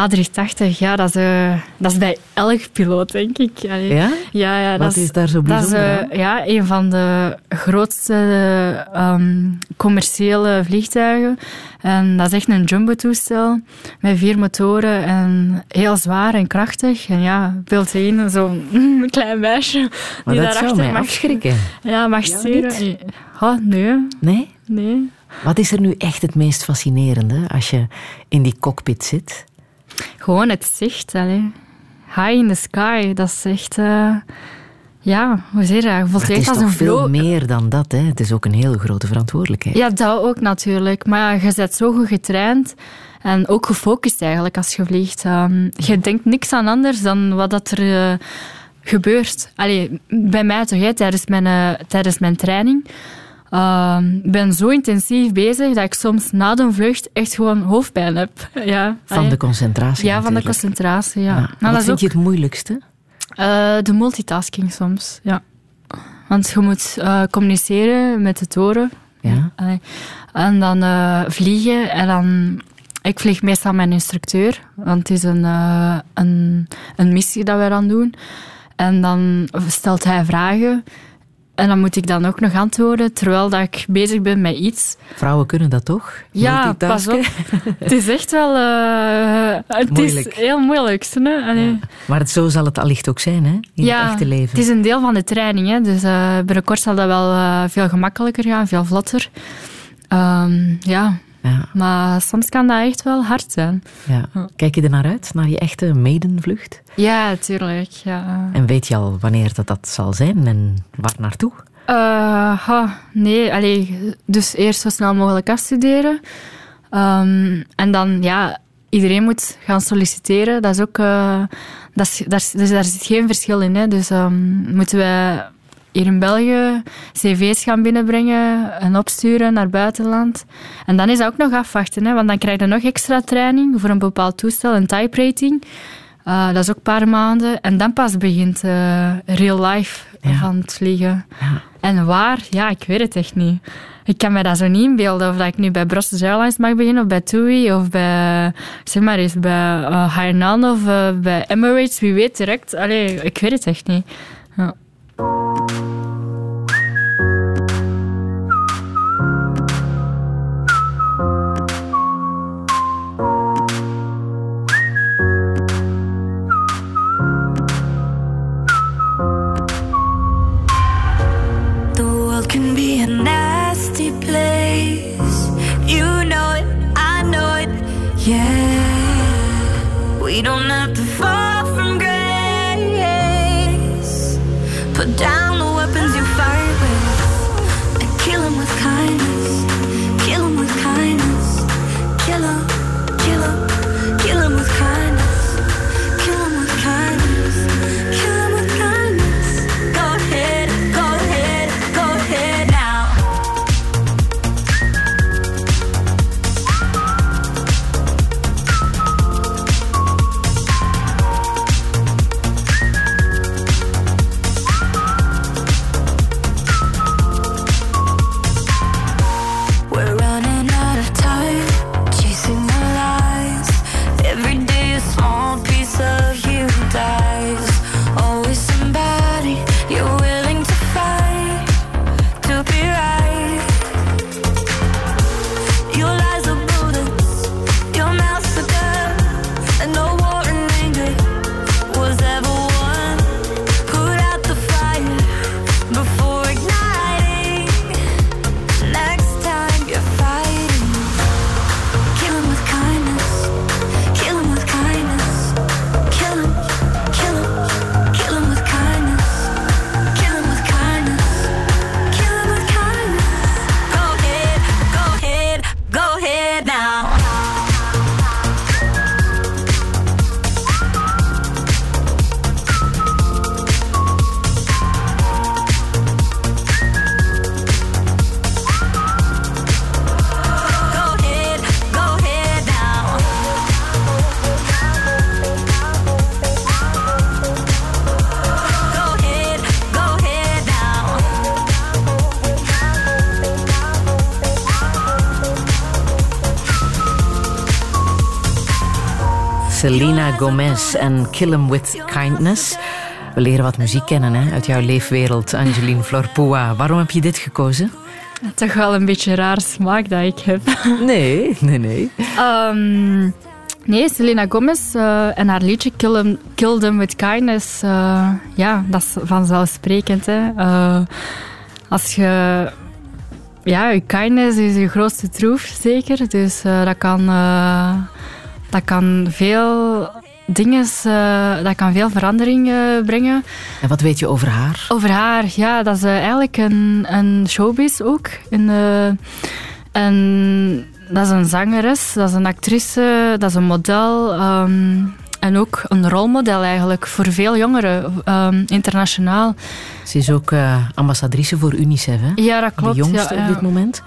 A380, ja, dat is, uh, dat is bij elk piloot, denk ik. Allee. Ja? Ja, ja, Wat dat is daar zo dat is, bijzonder eh, ja, een van de grootste um, commerciële vliegtuigen. En dat is echt een jumbo-toestel met vier motoren en heel zwaar en krachtig. En ja, beeld één, zo'n klein meisje Maar die dat daarachter mag, afschrikken. ja, mag Ja, sturen. Oh, nee, Nee? nee. Wat is er nu echt het meest fascinerende als je in die cockpit zit? Gewoon het zicht, allee. High in the sky, dat is echt... Uh, ja, hoe zeg je dat? Voelt het is als een veel meer dan dat, hè? Het is ook een hele grote verantwoordelijkheid. Ja, dat ook natuurlijk. Maar ja, je bent zo goed getraind en ook gefocust eigenlijk als je vliegt. Um, je denkt niks aan anders dan wat dat er uh, gebeurt. Allee, bij mij toch, hè, tijdens, mijn, uh, tijdens mijn training. Ik ben zo intensief bezig dat ik soms na de vlucht echt gewoon hoofdpijn heb. Ja, Van de concentratie Ja, van de concentratie, ja. Ja. Nou, Wat vind ook je het moeilijkste? uh, de multitasking soms, ja. Want je moet uh, communiceren met de toren. Ja. En dan uh, vliegen. En dan... Ik vlieg meestal met mijn instructeur. Want het is een, uh, een, een missie dat wij dan doen. En dan stelt hij vragen. En dan moet ik dan ook nog antwoorden terwijl dat ik bezig ben met iets. Vrouwen kunnen dat toch? Ja, pas op. Het is echt wel... eh, het Moeilijk. is heel moeilijk. Hè? Maar het, zo zal het allicht ook zijn, hè? In ja, het echte leven. het is een deel van de training. Hè? Dus eh, binnenkort zal dat wel eh, veel gemakkelijker gaan, veel vlotter. Ehm, ja, Ja, maar soms kan dat echt wel hard zijn. ja. Kijk je er naar uit, naar je echte maidenvlucht? Ja, natuurlijk. Ja. En weet je al wanneer dat, dat zal zijn en waar naartoe? Ha, nee, allee, dus eerst zo snel mogelijk afstuderen. Ehm, en dan, ja, iedereen moet gaan solliciteren. Dat is ook, eh, dat is, daar, dus daar zit geen verschil in. Hè. Dus ehm, moeten wij hier in België cv's gaan binnenbrengen en opsturen naar buitenland. En dan is dat ook nog afwachten, hè, want dan krijg je nog extra training voor een bepaald toestel, een type rating. Eh, dat is ook een paar maanden. En dan pas begint eh, real life Ja. van het vliegen. Ja. En waar? Ja, ik weet het echt niet. Ik kan me dat zo niet inbeelden. Of dat ik nu bij Brussels Airlines mag beginnen, of bij TUI, of bij, zeg maar eens, bij uh, Hainan of eh, bij Emirates. Wie weet direct. Allee, ik weet het echt niet. Ja. thank you Gomez en Kill 'em with Kindness. We leren wat muziek kennen hè, uit jouw leefwereld, Angeline Florpua. Waarom heb je dit gekozen? Toch wel een beetje raar smaak dat ik heb. Nee, nee, nee. Ehm, nee, Selena Gomez eh, en haar liedje Kill 'em, Kill Them With Kindness. eh, ja, dat is vanzelfsprekend. Hè. Eh, als je... Ja, je kindness is je grootste troef, zeker. Dus dat, kan, dat kan veel dingen... eh, dat kan veel verandering eh, brengen. En wat weet je over haar? Over haar, ja, dat is eigenlijk een, een showbiz ook. Een, eh, en dat is een zangeres, dat is een actrice, dat is een model. ehm, en ook een rolmodel eigenlijk voor veel jongeren, ehm, internationaal. Ze is ook ambassadrice voor UNICEF, hè? Ja, dat klopt. de jongste ja, op ja. dit moment.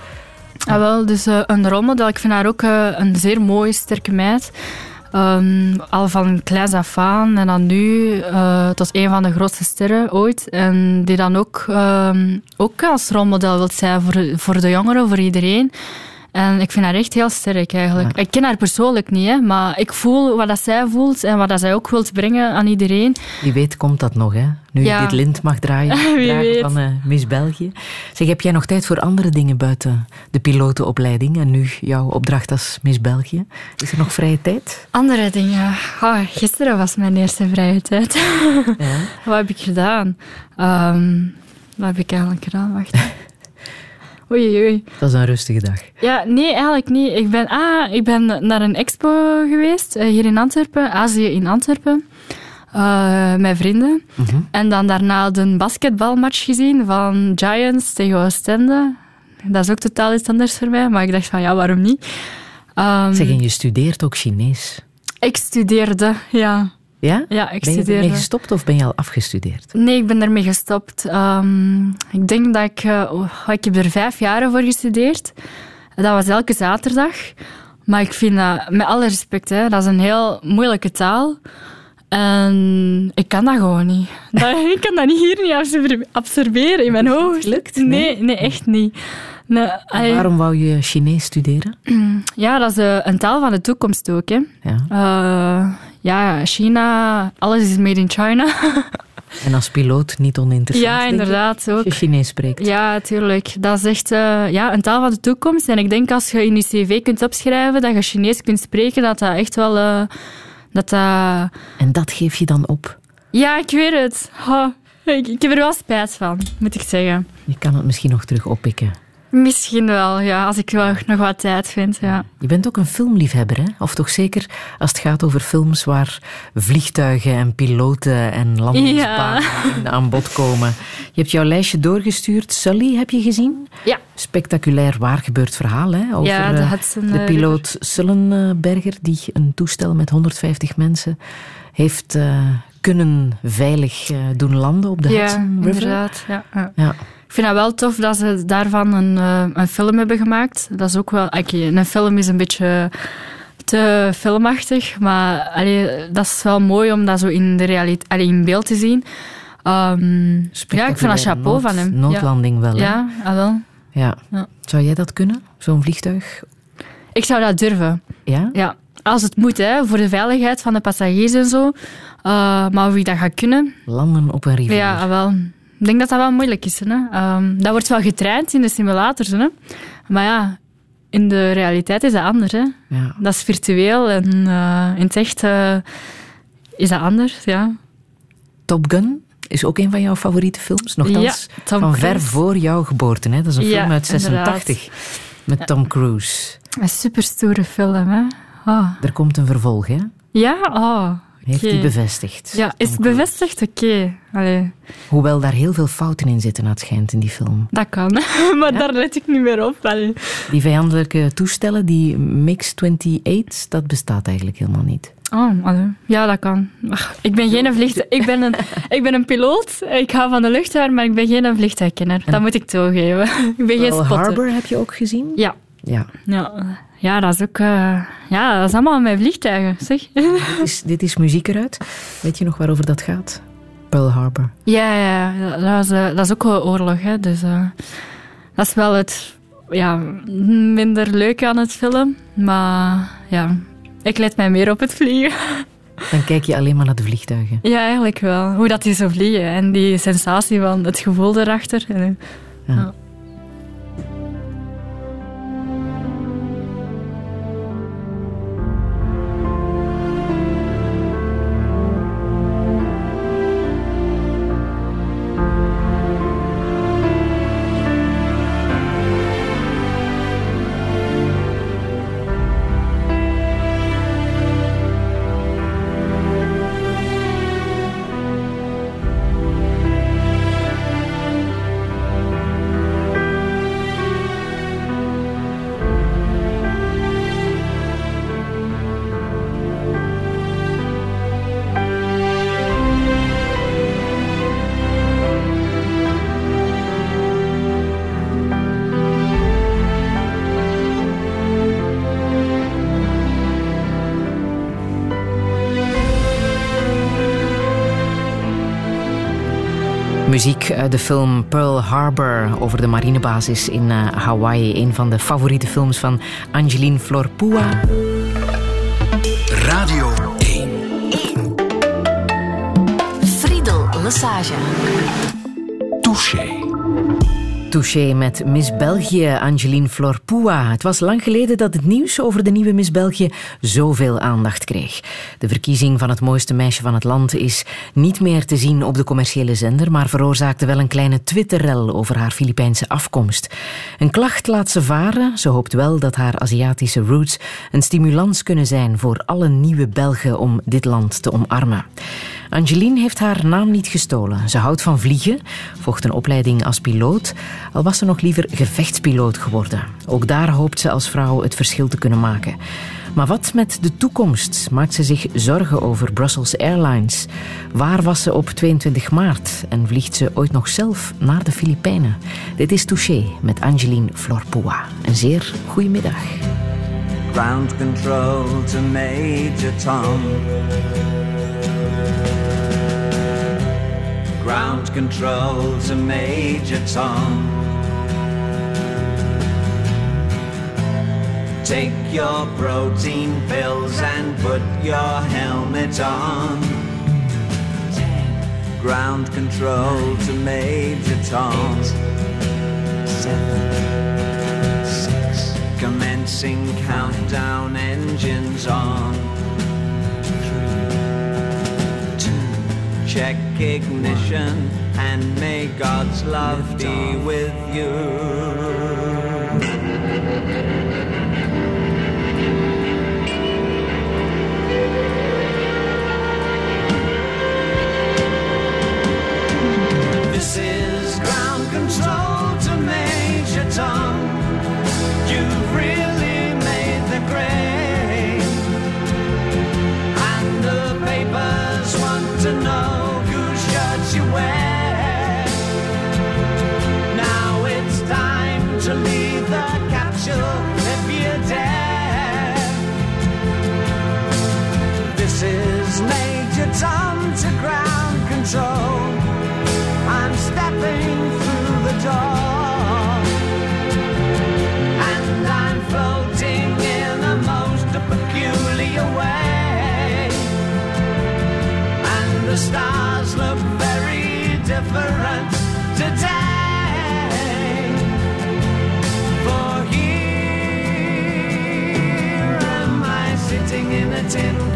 Ah, wel, dus een rolmodel. Ik vind haar ook een zeer mooie, sterke meid. Ehm, al van kleins af aan en dan nu eh, tot een van de grootste sterren ooit. En die dan ook, ehm, ook als rolmodel wil zijn voor, voor de jongeren, voor iedereen. En ik vind haar echt heel sterk eigenlijk. Ik ken haar persoonlijk niet, hè, maar ik voel wat dat zij voelt en wat dat zij ook wilt brengen aan iedereen. Wie weet komt dat nog, hè? Nu Ja. je dit lint mag draaien dragen van eh, Miss België. Zeg, heb jij nog tijd voor andere dingen buiten de pilotenopleiding en nu jouw opdracht als Miss België? Is er nog vrije tijd? Andere dingen. Ah, gisteren was mijn eerste vrije tijd. Ja. wat heb ik gedaan? Ehm, wat heb ik eigenlijk gedaan? Wacht. Oei, oei. Dat is een rustige dag. Ja, nee, eigenlijk niet. Ik ben, ah, ik ben naar een expo geweest, eh, hier in Antwerpen, Azië in Antwerpen, eh, met vrienden. Mhm. En dan daarna de basketbalmatch gezien van Giants tegen Oostende. Dat is ook totaal iets anders voor mij, maar ik dacht van ja, waarom niet? Ehm, Zeg, en je studeert ook Chinees. ik studeerde, ja. Ja? Ja, ik ben je studeerde. ermee gestopt of ben je al afgestudeerd? Nee, ik ben ermee gestopt. Ehm, ik denk dat ik... eh, oh, ik heb er vijf jaar voor gestudeerd. Dat was elke zaterdag. Maar ik vind dat, met alle respect, hè, dat is een heel moeilijke taal. En ik kan dat gewoon niet. Dat, ik kan dat hier niet absorbe- absorberen in mijn hoofd. Lukt? Nee, nee, echt niet. Nee, En waarom wou je Chinees studeren? ja, dat is eh, een taal van de toekomst ook. Hè. Ja. Eh, ja, China, alles is made in China. En als piloot niet oninteressant, ja, inderdaad ook. Als je Chinees spreekt. Ja, tuurlijk. Dat is echt eh, ja, een taal van de toekomst. En ik denk als je in je cv kunt opschrijven dat je Chinees kunt spreken, dat dat echt wel... eh, dat dat... En dat geef je dan op. Ja, ik weet het. Ik, ik heb er wel spijt van, moet ik zeggen. Je kan het misschien nog terug oppikken. Misschien wel, ja, als ik wel nog wat tijd vind. Ja. Je bent ook een filmliefhebber, hè? Of toch zeker als het gaat over films waar vliegtuigen en piloten en landingsbanen in aan bod komen. Je hebt jouw lijstje doorgestuurd. Sully heb je gezien? Ja. Spectaculair waargebeurd verhaal, hè? Over Ja, de eh, Hudson, de eh, piloot Sullenberger, die een toestel met 150 mensen heeft eh, kunnen veilig eh, doen landen op de ja, Hudson River. inderdaad. Ja, ja. Ja. Ik vind het wel tof dat ze daarvan een, eh, een film hebben gemaakt. Dat is ook wel... oké, een film is een beetje te filmachtig, maar allee, dat is wel mooi om dat zo in, de realiteit, allee, in beeld te zien. Ehm, ja, ik vind dat chapeau Nood- van hem. Noodlanding wel, Ja, hè? ja ah, wel. Ja. Ja. Zou jij dat kunnen? Zo'n vliegtuig? Ik zou dat durven. Ja? Ja, als het moet, hè, voor de veiligheid van de passagiers en zo. Uh, maar wie dat gaat kunnen, Landen op een rivier. ja, ah, wel. Ik denk dat dat wel moeilijk is. Hè. Ehm, dat wordt wel getraind in de simulators. Hè. Maar ja, in de realiteit is dat anders. Hè. Ja. Dat is virtueel en eh, in het echt eh, is dat anders. Ja. Top Gun is ook een van jouw favoriete films. Nochtans, Ja, van ver voor jouw geboorte. Hè? Dat is een Ja, film uit inderdaad. 86 met Tom Cruise. Een superstoere film. Hè. Oh. Er komt een vervolg, hè? Ja, oh. Heeft oké. hij bevestigd. Ja, is het bevestigd? Oké. Hoewel daar heel veel fouten in zitten, het schijnt, in die film. Dat kan, maar daar let ik niet meer op. Allee. Die vijandelijke toestellen, die MiG-28, dat bestaat eigenlijk helemaal niet. Oh, allee. ja, dat kan. Ach, ik ben geen vliegtuig... Ik ben, een, ik ben een piloot. Ik hou van de luchtvaart, maar ik ben geen vliegtuigkenner. Dat moet ik toegeven. Ik ben geen Pearl spotter. Harbor heb je ook gezien? Ja. Ja. Ja. ja, dat is ook... eh, ja, dat is allemaal mijn vliegtuigen, zeg. Dit is, dit is muziek eruit. Weet je nog waarover dat gaat? Pearl Harbor. Ja, ja, dat is, eh, dat is ook wel oorlog, hè. Dus eh, dat is wel het ja, minder leuke aan het film. Maar ja, ik let mij meer op het vliegen. Dan kijk je alleen maar naar de vliegtuigen. Ja, eigenlijk wel. Hoe dat die zo vliegen en die sensatie van het gevoel erachter. En, Ja. Muziek uit de film Pearl Harbor over de marinebasis in eh, Hawaii. Een van de favoriete films van Angeline Florpua. Radio 1. Friedel Lassage. Touché. Touché met Miss België, Angeline Florpua. Het was lang geleden dat het nieuws over de nieuwe Miss België zoveel aandacht kreeg. De verkiezing van het mooiste meisje van het land is niet meer te zien op de commerciële zender, maar veroorzaakte wel een kleine Twitterrel over haar Filipijnse afkomst. Een klacht laat ze varen. Ze hoopt wel dat haar Aziatische roots een stimulans kunnen zijn voor alle nieuwe Belgen om dit land te omarmen. Angeline heeft haar naam niet gestolen. Ze houdt van vliegen, volgt een opleiding als piloot, al was ze nog liever gevechtspiloot geworden. Ook daar hoopt ze als vrouw het verschil te kunnen maken. Maar wat met de toekomst? Maakt ze zich zorgen over Brussels Airlines? Waar was ze op 22 maart? En vliegt ze ooit nog zelf naar de Filipijnen? Dit is Touché met Angeline Florpua. Een zeer goede middag. Ground control to Major Tom. Ground control to Major Tom. Take your protein pills and put your helmet on. Ground control to Major Tom. Commencing countdown engines on. Check ignition and may God's love be with you. This is ground control to Major Tom. You've really the stars look very different today. For here am I sitting in a tin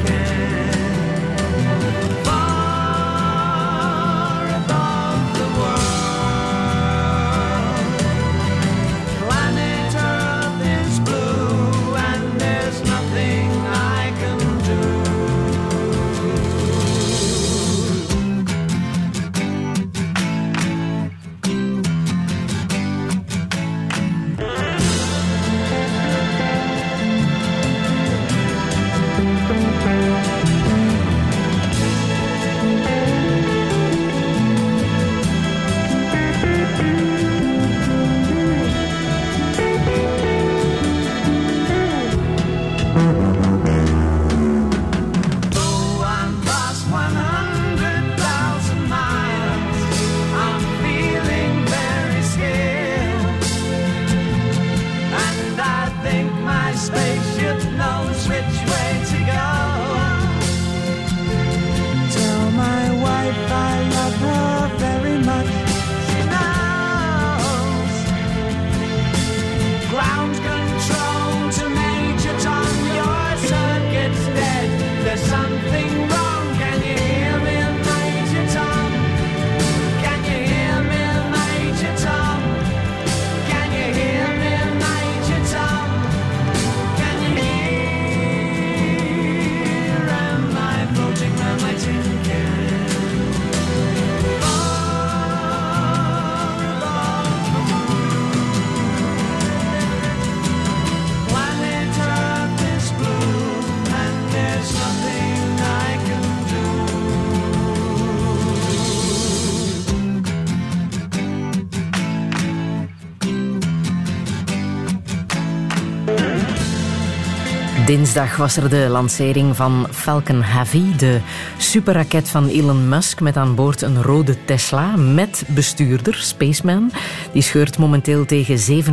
Dinsdag was er de lancering van Falcon Heavy, de superraket van Elon Musk met aan boord een rode Tesla met bestuurder, Spaceman. Die scheurt momenteel tegen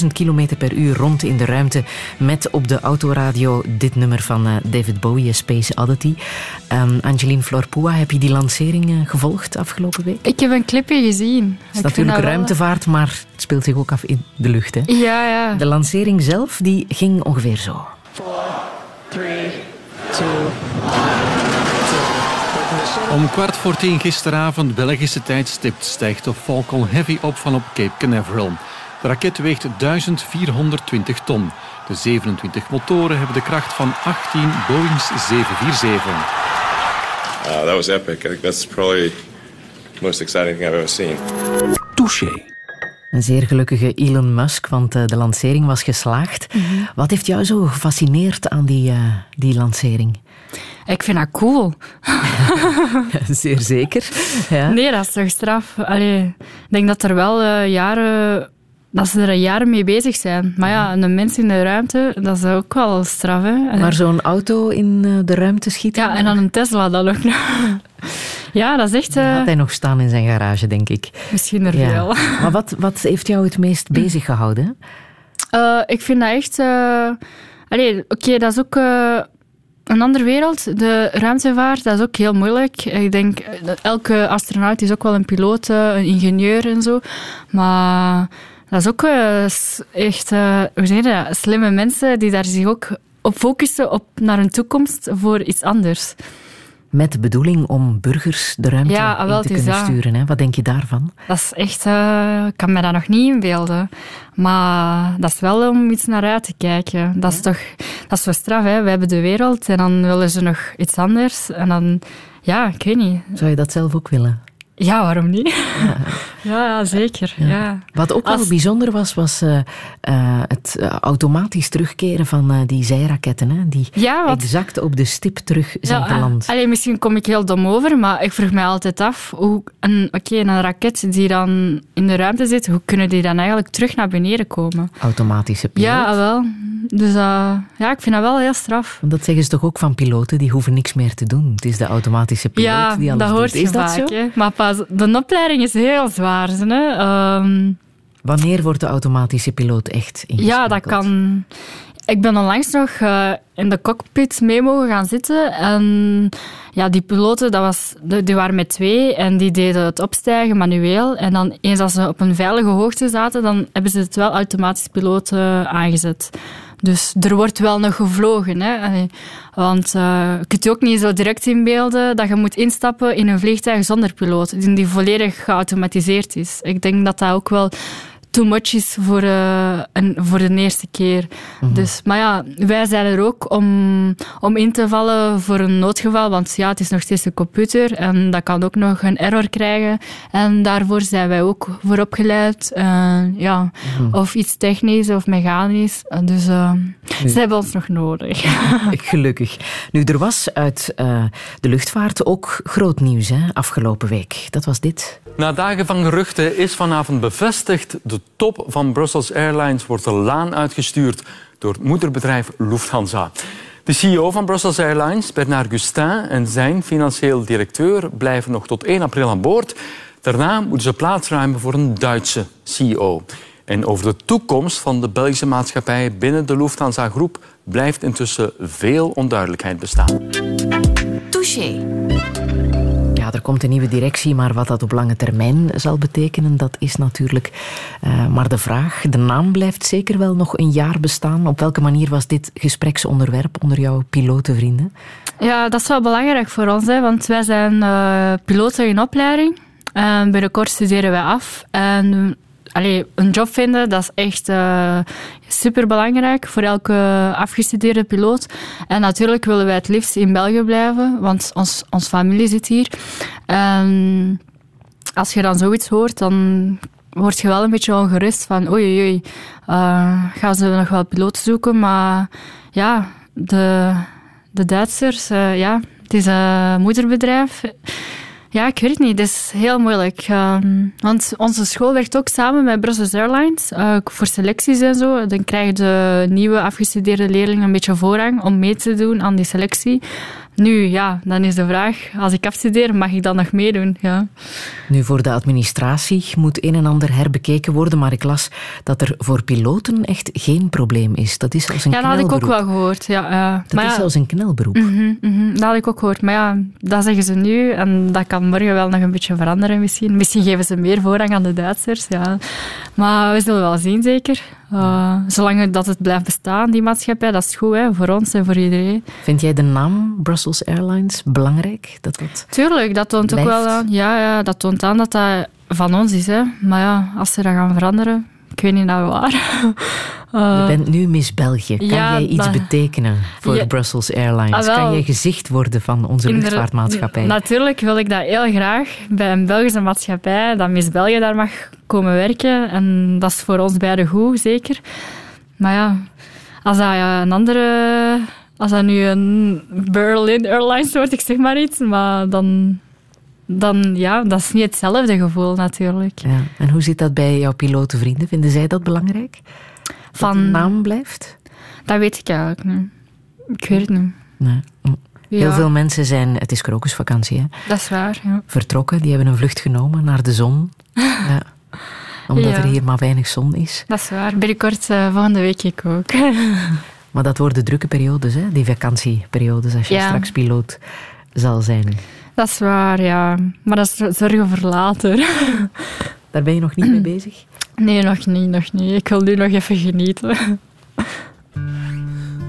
47.000 km per uur rond in de ruimte met op de autoradio dit nummer van eh, David Bowie, Space Oddity. Um, Angeline Florpua, heb je die lancering eh, gevolgd afgelopen week? Ik heb een clipje gezien. Het is natuurlijk ruimtevaart, maar het speelt zich ook af in de lucht. Hè? Ja, ja. De lancering zelf die ging ongeveer zo. Om kwart voor tien gisteravond Belgische tijdstip stijgt de Falcon Heavy op van op Cape Canaveral. De raket weegt 1420 ton. De 27 motoren hebben de kracht van 18 Boeings 747. Uh, that was epic. I think that's probably the most exciting thing I've ever seen. Touché. Een zeer gelukkige Elon Musk, want eh, de lancering was geslaagd. Wat heeft jou zo gefascineerd aan die, eh, die lancering? Ik vind dat cool. zeer zeker. Ja. Nee, dat is toch straf. Allee, ik denk dat er wel eh, jaren... Dat ze er jaren mee bezig zijn. Maar ja, een mens in de ruimte, dat is ook wel straf. Hè? Maar zo'n auto in de ruimte schieten? Ja, en dan een Tesla dan ook nog. Ja, dat is echt... eh, Had hij nog staan in zijn garage, denk ik. misschien er veel. Maar wat, wat heeft jou het meest bezig gehouden? Eh, ik vind dat echt... eh, Allee, oké, dat is ook eh, een andere wereld. De ruimtevaart, dat is ook heel moeilijk. Ik denk, eh, dat elke astronaut is ook wel een piloot, eh, een ingenieur en zo. Maar dat is ook eh, echt, eh, hoe zeg je dat, slimme mensen die daar zich ook op focussen op naar een toekomst voor iets anders. Met de bedoeling om burgers de ruimte Ja, in wel, te kunnen dat. sturen. Hè? Wat denk je daarvan? Dat is echt, eh, ik kan me dat nog niet inbeelden. Maar dat is wel om iets naar uit te kijken. Dat is toch, dat is zo straf, hè. We hebben de wereld en dan willen ze nog iets anders. En dan, ja, ik weet niet. Zou je dat zelf ook willen? Ja, waarom niet? Ja, ja, zeker. Ja. Wat ook wel bijzonder was, was eh, eh, het eh, automatisch terugkeren van die zijraketten. Hè? Die Ja, wat- exact op de stip terug zijn Ja, geland. allee, misschien kom ik heel dom over, maar ik vroeg mij altijd af, hoe een, oké, een raket die dan in de ruimte zit, hoe kunnen die dan eigenlijk terug naar beneden komen? Automatische piloot. Ja, wel. Dus ja, ik vind dat wel heel straf. Want dat zeggen ze toch ook van piloten, die hoeven niks meer te doen. Het is de automatische piloot die alles dat hoort doet. je Is dat vaak. zo? Hè? Maar de opleiding is heel zwaar. Hè? Ehm, Wanneer wordt de automatische piloot echt ingeschakeld? ja, dat kan... Ik ben onlangs nog eh, in de cockpit mee mogen gaan zitten. En ja, die piloten, dat was, die die waren met twee en die deden het opstijgen manueel. En dan eens als ze op een veilige hoogte zaten, dan hebben ze het wel automatisch piloot eh, aangezet. Dus er wordt wel nog gevlogen. Hè? Want eh, je kunt je ook niet zo direct inbeelden dat je moet instappen in een vliegtuig zonder piloot, die volledig geautomatiseerd is. Ik denk dat dat ook wel too much is voor, eh, een, voor de eerste keer. Dus, maar ja, wij zijn er ook om, om in te vallen voor een noodgeval, want ja, het is nog steeds een computer en dat kan ook nog een error krijgen. En daarvoor zijn wij ook voor opgeleid. Eh, ja, Of iets technisch of mechanisch. Dus eh, ze hebben ons nog nodig. Gelukkig. Nu, er was uit eh, de luchtvaart ook groot nieuws hè, afgelopen week. Dat was dit. Na dagen van geruchten is vanavond bevestigd... de top van Brussels Airlines wordt de laan uitgestuurd... door het moederbedrijf Lufthansa. De CEO van Brussels Airlines, Bernard Gustin... en zijn financieel directeur blijven nog tot 1 april aan boord. Daarna moeten ze plaatsruimen voor een Duitse CEO. En over de toekomst van de Belgische maatschappij... binnen de Lufthansa-groep blijft intussen veel onduidelijkheid bestaan. Touché. Er komt een nieuwe directie, maar wat dat op lange termijn zal betekenen, dat is natuurlijk eh, maar de vraag. De naam blijft zeker wel nog een jaar bestaan. Op welke manier was dit gespreksonderwerp onder jouw pilotenvrienden? Ja, dat is wel belangrijk voor ons, hè, want wij zijn eh, piloten in opleiding. En binnenkort studeren wij af. En allee, een job vinden, dat is echt uh, superbelangrijk voor elke afgestudeerde piloot. En natuurlijk willen wij het liefst in België blijven, want ons, ons familie zit hier. En als je dan zoiets hoort, dan word je wel een beetje ongerust van oei oei, uh, gaan ze nog wel piloten zoeken, maar ja, de, de Duitsers, uh, ja, het is een moederbedrijf. Ja, ik weet het niet. Het is heel moeilijk. Ehm, want onze school werkt ook samen met Brussels Airlines eh, voor selecties en zo. Dan krijgen de nieuwe afgestudeerde leerlingen een beetje voorrang om mee te doen aan die selectie. Nu, ja, dan is de vraag, als ik afstudeer, mag ik dan nog meedoen? Ja. Nu, voor de administratie moet een en ander herbekeken worden, maar ik las dat er voor piloten echt geen probleem is. Dat is zelfs een Ja, dat had ik ook knelberoep. wel gehoord. Ja, eh, Dat maar is ja, zelfs een knelberoep. Mhm, mhm, dat had ik ook gehoord. Maar ja, dat zeggen ze nu en dat kan morgen wel nog een beetje veranderen misschien. Misschien geven ze meer voorrang aan de Duitsers, ja. Maar we zullen wel zien, zeker. Eh, zolang dat het blijft bestaan, die maatschappij, dat is goed hè, voor ons en voor iedereen. Vind jij de naam Brussels Airlines belangrijk? Dat dat... Tuurlijk, dat toont ook wel aan. Ja, ja, dat toont aan dat dat van ons is. Hè. Maar ja, als ze dat gaan veranderen, ik weet niet naar waar. Eh, Je bent nu Miss België. Kan ja, jij iets dat- betekenen voor Ja. Brussels Airlines? Ah, wel. kan jij gezicht worden van onze luchtvaartmaatschappij? Natuurlijk wil ik dat heel graag bij een Belgische maatschappij, dat Miss België daar mag komen werken. En dat is voor ons beiden goed, zeker. Maar ja, als dat ja, een andere... Als dat nu een Berlin Airlines wordt, ik zeg maar iets, maar dan... Dan, ja, dat is niet hetzelfde gevoel natuurlijk. Ja. En hoe zit dat bij jouw pilotenvrienden? Vinden zij dat belangrijk? Dat Van- de naam blijft? Dat weet ik eigenlijk niet. Ik weet het niet. Nee. Hm. Heel Ja. veel mensen zijn, het is krokusvakantie, hè, Dat is waar, ja. vertrokken. Die hebben een vlucht genomen naar de zon. ja. Omdat Ja. er hier maar weinig zon is. Dat is waar. Binnenkort, eh, volgende week ik ook. Maar dat worden drukke periodes, hè? die vakantieperiodes, als je Ja. straks piloot zal zijn. Dat is waar, ja. Maar dat is zorgen voor later. Daar ben je nog niet mee bezig? Nee, nog niet, nog niet. Ik wil nu nog even genieten.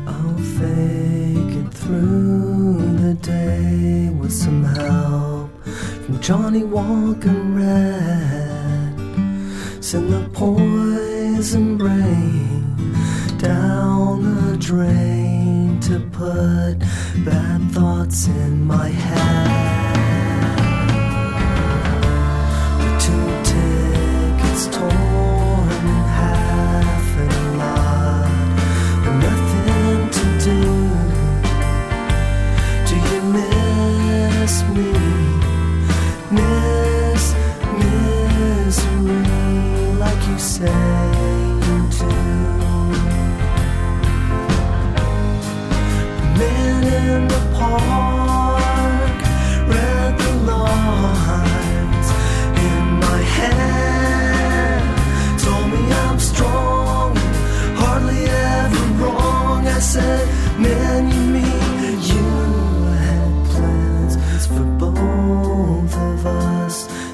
I'll fake it through the day with some help from Johnny Walker Red. Send the poison rain drain to put bad thoughts in my head. With two tickets torn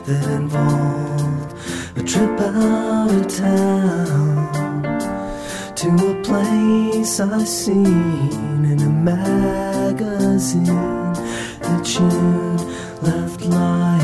that involved a trip out of town to a place I seen in a magazine that you'd left lying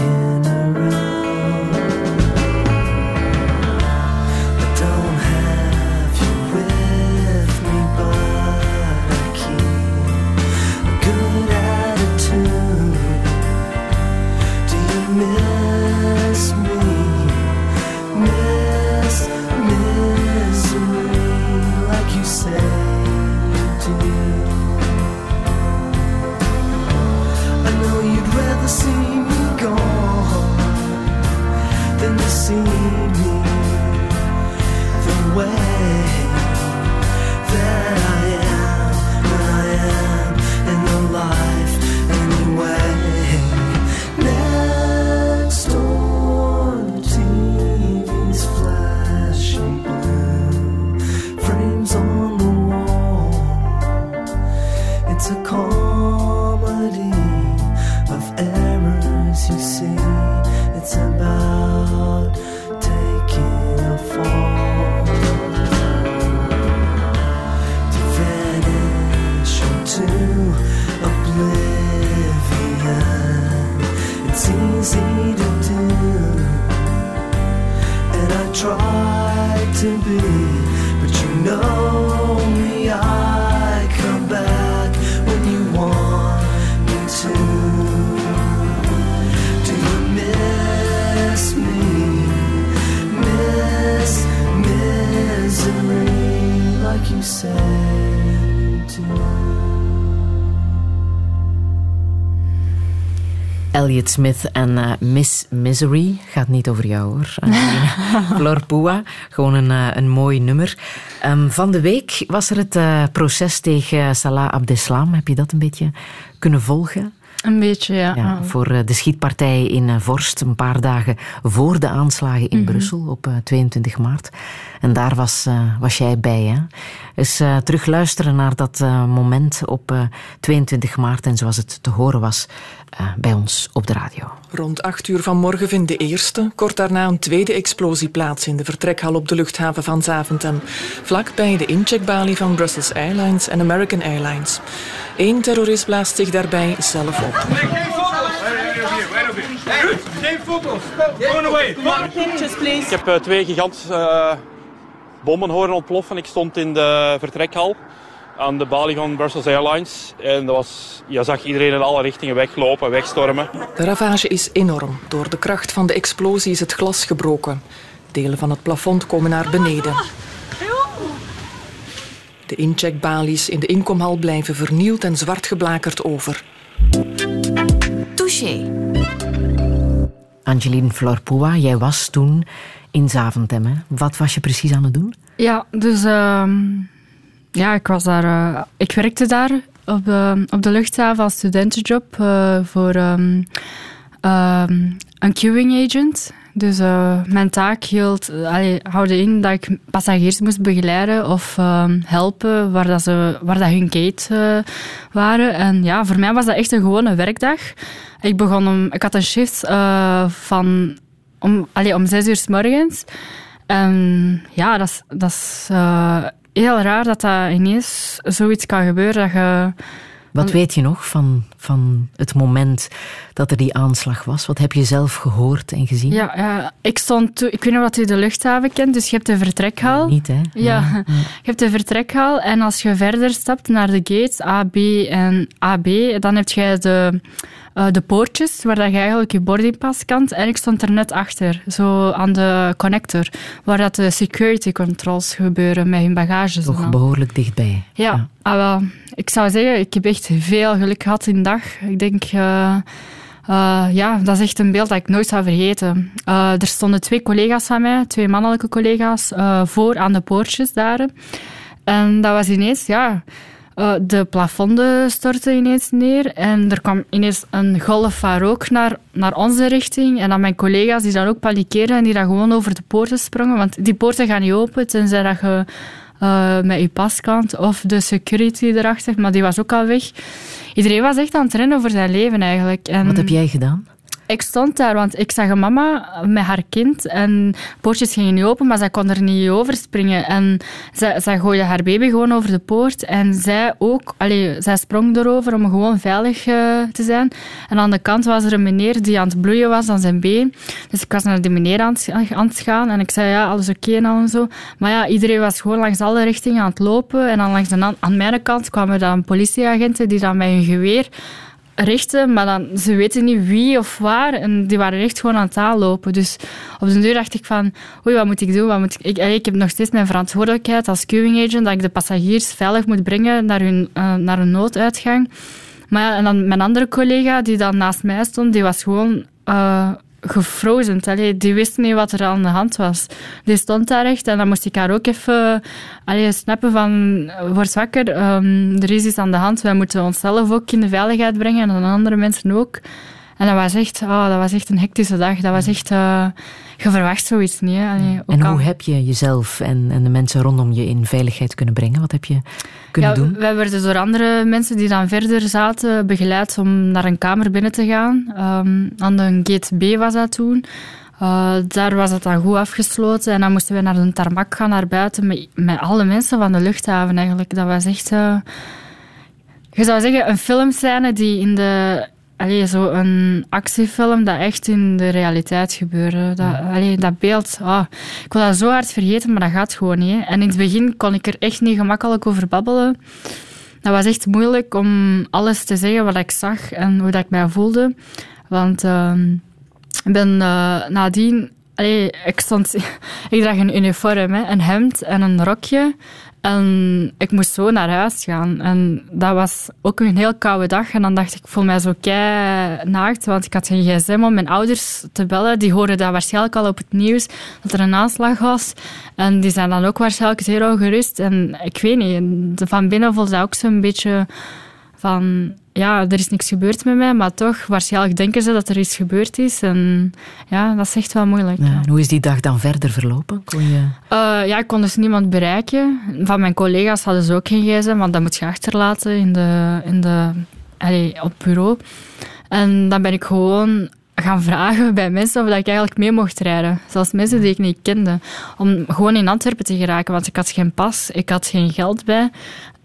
to be, Elliott Smith en eh, Miss Misery. Gaat niet over jou hoor. Angelina. Flor Pua. Gewoon een, eh, een mooi nummer. Ehm, van de week was er het eh, proces tegen Salah Abdeslam. Heb je dat een beetje kunnen volgen? Een beetje, ja. Ja, voor eh, de schietpartij in eh, Vorst, een paar dagen voor de aanslagen in Mhm. Brussel op eh, 22 maart. En daar was, eh, was jij bij. Hè? Dus eh, terug luisteren naar dat eh, moment op eh, 22 maart en zoals het te horen was eh, bij ons op de radio. Rond 8 uur vanmorgen vindt de eerste, kort daarna een tweede explosie plaats in de vertrekhal op de luchthaven van Zaventem, vlakbij de incheckbalie van Brussels Airlines en American Airlines. Eén terrorist blaast zich daarbij zelf op. Geen foto's. Away. Ik heb eh, twee gigantische eh, bommen horen ontploffen. Ik stond in de vertrekhal aan de balie van Brussels Airlines. En dat was, je zag iedereen in alle richtingen weglopen, wegstormen. De ravage is enorm. Door de kracht van de explosie is het glas gebroken. Delen van het plafond komen naar beneden. De incheckbalies in de inkomhal blijven vernield en zwart geblakerd over. Touché. Angeline Florpua, jij was toen in Zaventem. Hè? Wat was je precies aan het doen? Ja, dus ehm, ja, ik was daar. eh, ik werkte daar op de, op de luchthaven als studentenjob eh, voor ehm, ehm, een queuing agent. Dus eh, mijn taak hield, allee, houdde in dat ik passagiers moest begeleiden of ehm, helpen waar, dat ze, waar dat hun gate waren. En ja, voor mij was dat echt een gewone werkdag. Ik, begon om, ik had een shift van om, allee, om zes uur s morgens. En ja, dat is, dat is heel raar dat dat ineens zoiets kan gebeuren. Dat je, Wat weet je nog van, van het moment dat er die aanslag was? Wat heb je zelf gehoord en gezien? ja, ja, ik stond ik weet niet of je de luchthaven kent, dus je hebt de vertrekhal. Niet, hè? Ja, je hebt de vertrekhal en als je verder stapt naar de gates A, B en AB, dan heb je de, eh, de poortjes waar dat je eigenlijk je boardingpas kan. En ik stond er net achter, zo aan de connector, waar dat de security controls gebeuren met hun bagages. en Toch behoorlijk dichtbij. Ja, ah, wel, ik zou zeggen, ik heb echt veel geluk gehad in de dag. Ik denk, eh, eh, ja, dat is echt een beeld dat ik nooit zou vergeten. Er stonden twee collega's van mij, twee mannelijke collega's, voor aan de poortjes daar. En dat was ineens, ja, eh, de plafonden stortten ineens neer en er kwam ineens een golf van rook naar, naar onze richting. En dan mijn collega's die dan ook panikeren en die dan gewoon over de poorten sprongen. Want die poorten gaan niet open tenzij dat je eh, met je paskant of de security erachter, maar die was ook al weg. Iedereen was echt aan het rennen voor zijn leven eigenlijk. En Wat heb jij gedaan? Ik stond daar, want ik zag een mama met haar kind en poortjes gingen niet open, maar zij kon er niet over springen. En zij, zij gooide haar baby gewoon over de poort en zij ook, allee, zij sprong erover om gewoon veilig eh, te zijn. En aan de kant was er een meneer die aan het bloeien was aan zijn been. Dus ik was naar die meneer aan het, aan het gaan en ik zei ja, alles oké al en zo. Maar ja, iedereen was gewoon langs alle richtingen aan het lopen en dan langs de, an- aan mijn kant kwamen dan politieagenten die dan met hun geweer richten, maar dan, ze weten niet wie of waar. En die waren echt gewoon aan het aanlopen. Dus op de deur dacht ik van, oei, wat moet ik doen? Wat moet ik, ik, heb nog steeds mijn verantwoordelijkheid als queuing agent, dat ik de passagiers veilig moet brengen naar hun, eh, naar een nooduitgang. Maar ja, en dan mijn andere collega, die dan naast mij stond, die was gewoon... eh gefrozen. Allee, die wist niet wat er aan de hand was. Die stond daar echt en dan moest ik haar ook even allee, snappen van word wakker, ehm, er is iets aan de hand. Wij moeten onszelf ook in de veiligheid brengen en andere mensen ook. En dat was echt, oh, dat was echt een hectische dag. Dat was echt... eh, je verwacht zoiets niet. Allee, ook En al- hoe heb je jezelf en, en de mensen rondom je in veiligheid kunnen brengen? Wat heb je kunnen ja, doen? Wij werden door andere mensen die dan verder zaten begeleid om naar een kamer binnen te gaan. Ehm, aan de gate B was dat toen. Eh, daar was het dan goed afgesloten en dan moesten we naar de tarmac gaan, naar buiten, met, met alle mensen van de luchthaven eigenlijk. Dat was echt... eh, je zou zeggen, een filmscène die in de... Allee, zo een actiefilm dat echt in de realiteit gebeurde. Dat, allee, dat beeld, ah, ik wil dat zo hard vergeten, maar dat gaat gewoon niet. hè. En in het begin kon ik er echt niet gemakkelijk over babbelen. Dat was echt moeilijk om alles te zeggen wat ik zag en hoe dat ik mij voelde. Want ehm, ik ben eh, nadien allee, ik, stond, ik draag een uniform, hè, een hemd en een rokje. En ik moest zo naar huis gaan. En dat was ook een heel koude dag. En dan dacht ik, ik voel mij zo kei naakt. Want ik had geen gsm om mijn ouders te bellen. Die hoorden dat waarschijnlijk al op het nieuws, dat er een aanslag was. En die zijn dan ook waarschijnlijk zeer ongerust. En ik weet niet, van binnen voelde dat ook zo'n beetje van... Ja, er is niks gebeurd met mij, maar toch, waarschijnlijk denken ze dat er iets gebeurd is. En ja, dat is echt wel moeilijk. Ja, en hoe is die dag dan verder verlopen? Kon je... Eh, ja, ik kon dus niemand bereiken. Van mijn collega's hadden ze ook geen gsm, want dat moet je achterlaten in de, in de, allee, op bureau. En dan ben ik gewoon gaan vragen bij mensen of dat ik eigenlijk mee mocht rijden. Zelfs mensen die ik niet kende. Om gewoon in Antwerpen te geraken, want ik had geen pas, ik had geen geld bij.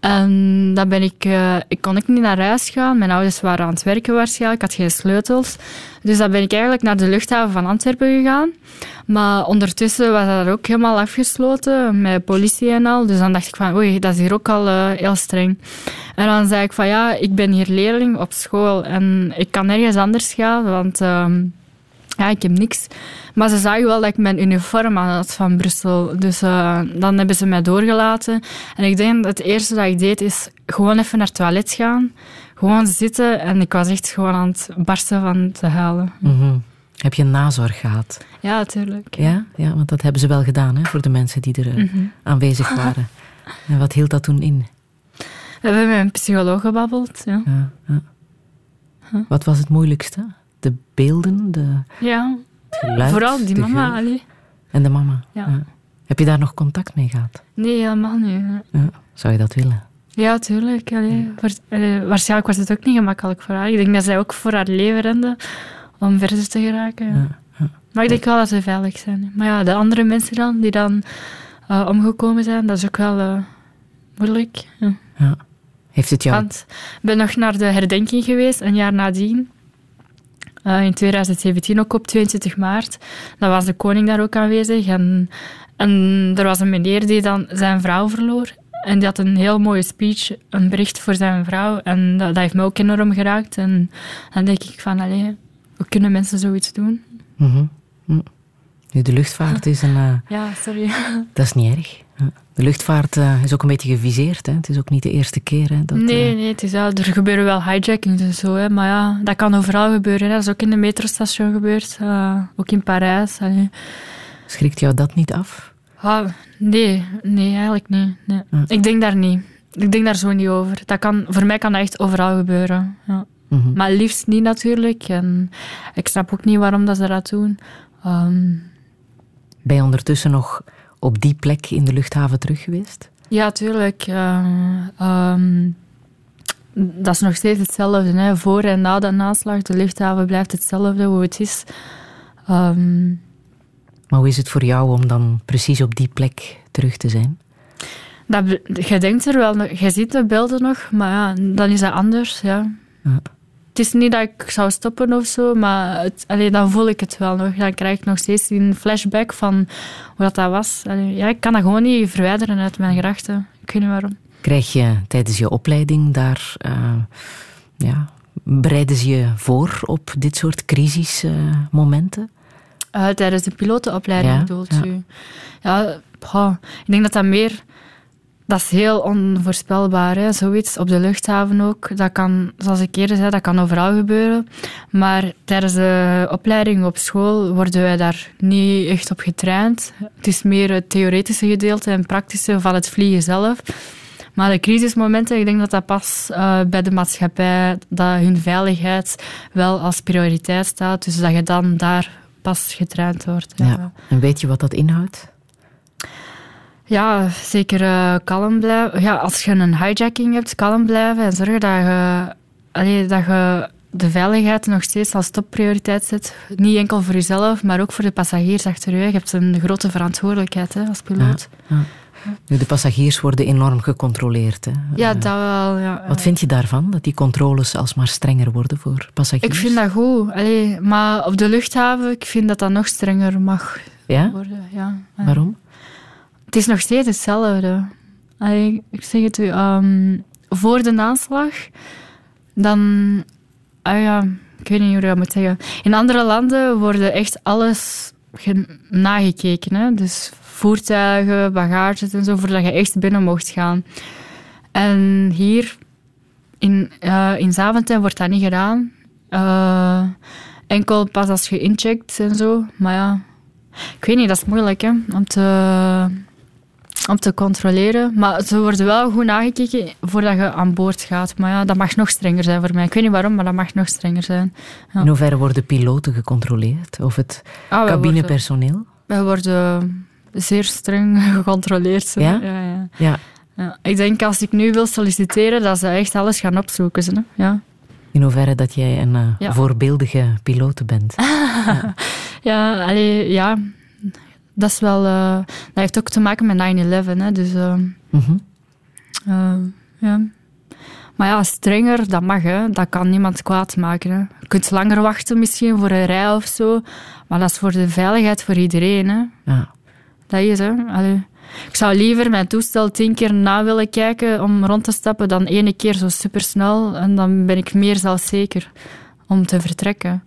En dan ben ik, eh, ik kon ik niet naar huis gaan. Mijn ouders waren aan het werken waarschijnlijk, ik had geen sleutels. Dus dan ben ik eigenlijk naar de luchthaven van Antwerpen gegaan. Maar ondertussen was dat ook helemaal afgesloten, met politie en al. Dus dan dacht ik van, oei, dat is hier ook al eh, heel streng. En dan zei ik van, ja, ik ben hier leerling op school en ik kan nergens anders gaan, want... ehm, ja, ik heb niks. Maar ze zagen wel dat ik mijn uniform aan had van Brussel. Dus eh, dan hebben ze mij doorgelaten. En ik denk dat het eerste dat ik deed is gewoon even naar het toilet gaan. Gewoon zitten. En ik was echt gewoon aan het barsten van te huilen. Mhm. Heb je nazorg gehad? Ja, natuurlijk. Ja? ja, want dat hebben ze wel gedaan hè, voor de mensen die er eh, Mhm. aanwezig waren. En wat hield dat toen in? We hebben met een psycholoog gebabbeld. Ja. Ja, ja. Wat was het moeilijkste? De beelden, de ja. geluid, Vooral die mama. allee. en de mama? Ja. Heb je daar nog contact mee gehad? Nee, helemaal niet. Ja. Zou je dat willen? Ja, tuurlijk. Allee, Waar- allee, waarschijnlijk was het ook niet gemakkelijk voor haar. Ik denk dat zij ook voor haar leven rende om verder te geraken. ja. Maar ik denk wel dat ze veilig zijn. Maar ja, de andere mensen dan, die dan eh, omgekomen zijn, dat is ook wel eh, moeilijk. Ja. Ja. Heeft het jou... Want ik ben nog naar de herdenking geweest, een jaar nadien. Eh, in 2017, ook op 22 maart. Dan was de koning daar ook aanwezig. En, en er was een meneer die dan zijn vrouw verloor. En die had een heel mooie speech, een bericht voor zijn vrouw. En dat, dat heeft me ook enorm geraakt. En dan denk ik van, allee, hoe kunnen mensen zoiets doen? Nu, de luchtvaart is een... eh, Ja, sorry. dat is niet erg. De luchtvaart eh, is ook een beetje geviseerd. Hè. Het is ook niet de eerste keer. Hè, dat, nee, eh, nee, het is er gebeuren wel hijackings en zo. Hè, maar ja, dat kan overal gebeuren. Hè. Dat is ook in de metrostation gebeurd. eh, ook in Parijs. allee. Schrikt jou dat niet af? Ah, nee, nee, eigenlijk niet. Nee. Ik denk daar niet. Ik denk daar zo niet over. Dat kan, voor mij kan dat echt overal gebeuren. Ja. Mhm. Maar liefst niet natuurlijk. En ik snap ook niet waarom dat ze dat doen. Ehm, Ben je ondertussen nog op die plek in de luchthaven terug geweest? ja, tuurlijk. eh, ehm, dat is nog steeds hetzelfde. Hè. Voor en na de aanslag, de luchthaven blijft hetzelfde hoe het is. Ehm, Maar hoe is het voor jou om dan precies op die plek terug te zijn? dat, je denkt er wel, nog- je ziet de beelden nog, maar ja, dan is dat anders. Ja. Ja. Het is niet dat ik zou stoppen of zo, maar het, allee, dan voel ik het wel nog. Dan krijg ik nog steeds een flashback van hoe dat, dat was. Allee, ja, ik kan dat gewoon niet verwijderen uit mijn gedachten. Ik weet niet waarom. Krijg je tijdens je opleiding daar... eh, ja, bereiden ze je voor op dit soort crisismomenten? Eh, tijdens de pilotenopleiding Ja, bedoelt ja. u? Ja, ik denk dat dat meer... Dat is heel onvoorspelbaar, hè. zoiets. Op de luchthaven ook. Dat kan, zoals ik eerder zei, dat kan overal gebeuren. Maar tijdens de opleiding op school worden wij daar niet echt op getraind. Het is meer het theoretische gedeelte en praktische van het vliegen zelf. Maar de crisismomenten, ik denk dat dat pas eh, bij de maatschappij, dat hun veiligheid wel als prioriteit staat. Dus dat je dan daar pas getraind wordt. Ja. En weet je wat dat inhoudt? Ja, zeker eh, kalm blijven. Ja, als je een hijacking hebt, kalm blijven en zorgen dat je, allee, dat je de veiligheid nog steeds als topprioriteit zet. Niet enkel voor jezelf, maar ook voor de passagiers achter je. Je hebt een grote verantwoordelijkheid hè, als piloot. Ja. Nu, de passagiers worden enorm gecontroleerd. Hè. Ja, dat wel. Ja. Wat vind je daarvan, dat die controles alsmaar strenger worden voor passagiers? Ik vind dat goed. Allee, maar op de luchthaven, ik vind dat dat nog strenger mag Ja? worden. Ja. Waarom? Het is nog steeds hetzelfde. Ik zeg het u, ehm, voor de aanslag, dan... Ah ja, ik weet niet hoe ik dat moet zeggen. In andere landen worden echt alles ge- nagekeken. Hè? Dus voertuigen, bagages en zo, voordat je echt binnen mocht gaan. En hier in, eh in Zaventem wordt dat niet gedaan. Eh, enkel pas als je incheckt en zo. Maar ja, ik weet niet, dat is moeilijk hè, om, te, om te controleren. Maar ze worden wel goed nagekeken voordat je aan boord gaat. Maar ja, dat mag nog strenger zijn voor mij. Ik weet niet waarom, maar dat mag nog strenger zijn. Ja. In hoeverre worden piloten gecontroleerd? Of het Ah, cabinepersoneel? Wij worden zeer streng gecontroleerd. Ja? Ja, ja. Ja. Ja, ik denk als ik nu wil solliciteren, dat ze echt alles gaan opzoeken. Ze. Ja. In hoeverre dat jij een eh, voorbeeldige piloot bent. ja, allee, ja, dat is wel. eh, dat heeft ook te maken met 9-11. Hè, dus, eh, Mhm. eh, ja. Maar ja, strenger, dat mag. Hè. Dat kan niemand kwaad maken. Hè. Je kunt langer wachten misschien voor een rij of zo. Maar dat is voor de veiligheid voor iedereen. Hè. Ja. Dat is, hè. Allee. Ik zou liever mijn toestel tien keer na willen kijken om rond te stappen dan ene keer zo supersnel. En dan ben ik meer zelfzeker om te vertrekken.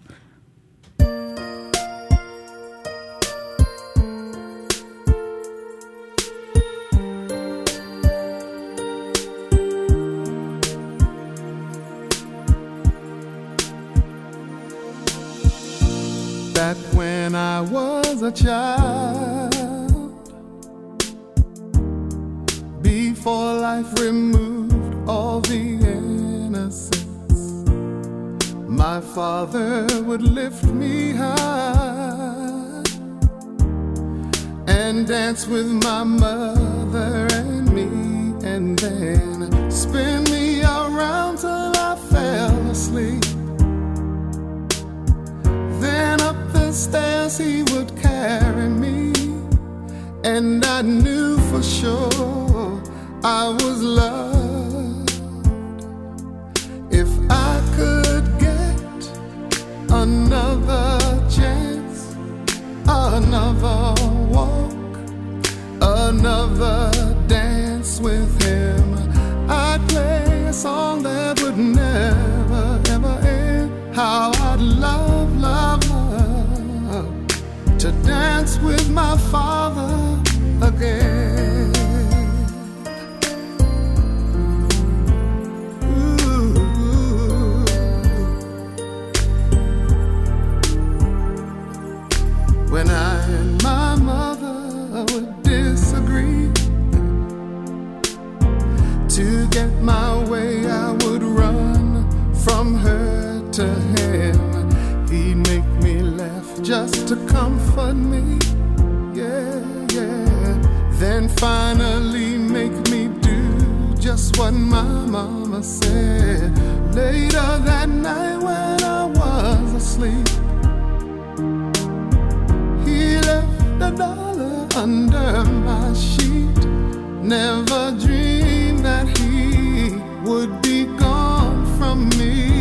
Father would lift me high and dance with my mother and me, and then spin me around till I fell asleep. Then up the stairs he would carry me, and I knew for sure I was loved. Another chance, another walk, another dance with him, I'd play a song that would never ever end. How I'd love, love, love to dance with my father again. Get my way, I would run from her to him. He'd make me laugh just to comfort me. Yeah, yeah. Then finally make me do just what my mama said. Later that night when I was asleep, he left a dollar under my sheet. Never dreamed that he would be gone from me.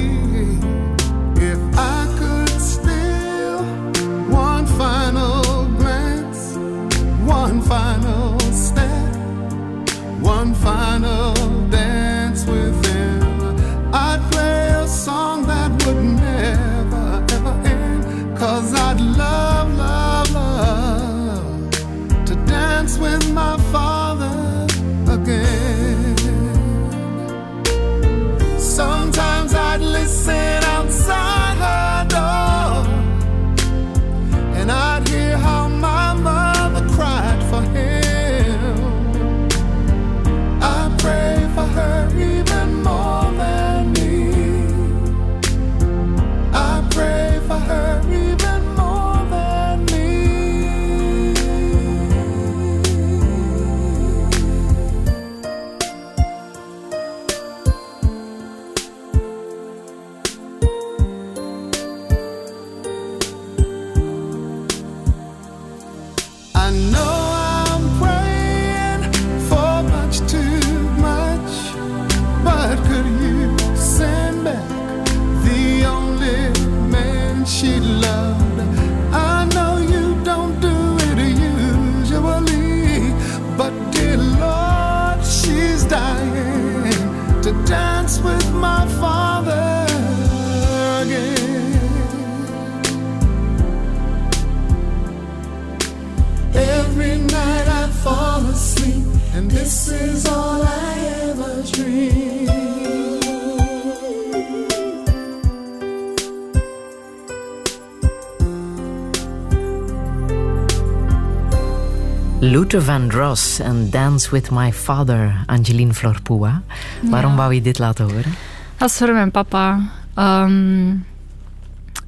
Luther Vandross en Dance with My Father, Angeline Florpua. Waarom wou je dit laten horen? Dat is voor mijn papa. Ehm,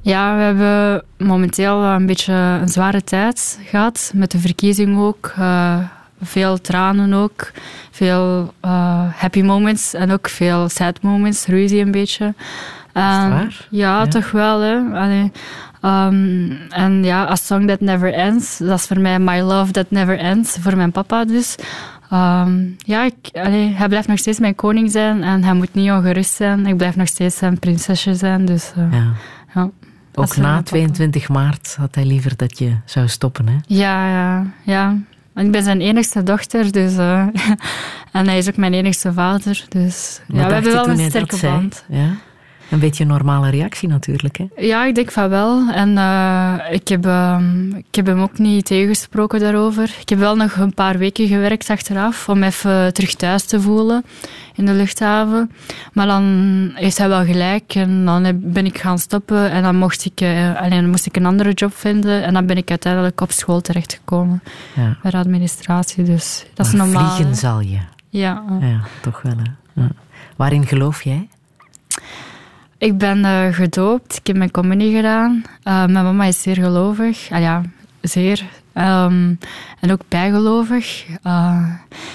ja, we hebben momenteel een beetje een zware tijd gehad. Met de verkiezing ook. eh, veel tranen ook. Veel eh, happy moments en ook veel sad moments. Ruzie een beetje. En- waar? Ja, Ja. toch wel. Hè. Allee, ehm, en ja, A Song That Never Ends. Dat is voor mij My Love That Never Ends. Voor mijn papa dus. Ehm, ja, ik, allee, hij blijft nog steeds mijn koning zijn en hij moet niet ongerust zijn. Ik blijf nog steeds zijn prinsesje zijn. Dus, eh, Ja. ja. Ook na mijn papa. 22 maart had hij liever dat je zou stoppen. Hè? Ja, ja, ja. Ik ben zijn enigste dochter, dus, eh, en hij is ook mijn enigste vader. Dus Wat ja, we hebben wel een sterke band. Ja? Een beetje een normale reactie natuurlijk. Hè? Ja, ik denk van wel. En eh, ik, heb, ehm, ik heb hem ook niet tegengesproken daarover. Ik heb wel nog een paar weken gewerkt achteraf om even terug thuis te voelen in de luchthaven. Maar dan heeft hij wel gelijk en dan ben ik gaan stoppen en dan mocht ik, eh, alleen moest ik een andere job vinden en dan ben ik uiteindelijk op school terechtgekomen Ja. bij de administratie. Dus dat is normaal. Vliegen hè. zal je. Ja. Ja, toch wel. Hè? Ja. Waarin geloof jij? Ik ben eh, gedoopt. Ik heb mijn communie gedaan. Eh, mijn mama is zeer gelovig. Ah, ja, zeer. Ehm, en ook bijgelovig. Eh,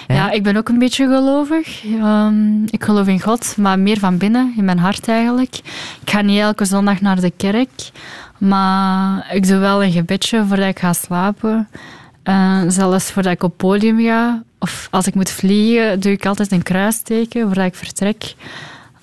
ja? ik ben ook een beetje gelovig. Ehm, ik geloof in God, maar meer van binnen, in mijn hart eigenlijk. Ik ga niet elke zondag naar de kerk. Maar ik doe wel een gebedje voordat ik ga slapen. Zelfs voordat ik op podium ga. Of als ik moet vliegen, doe ik altijd een kruisteken voordat ik vertrek.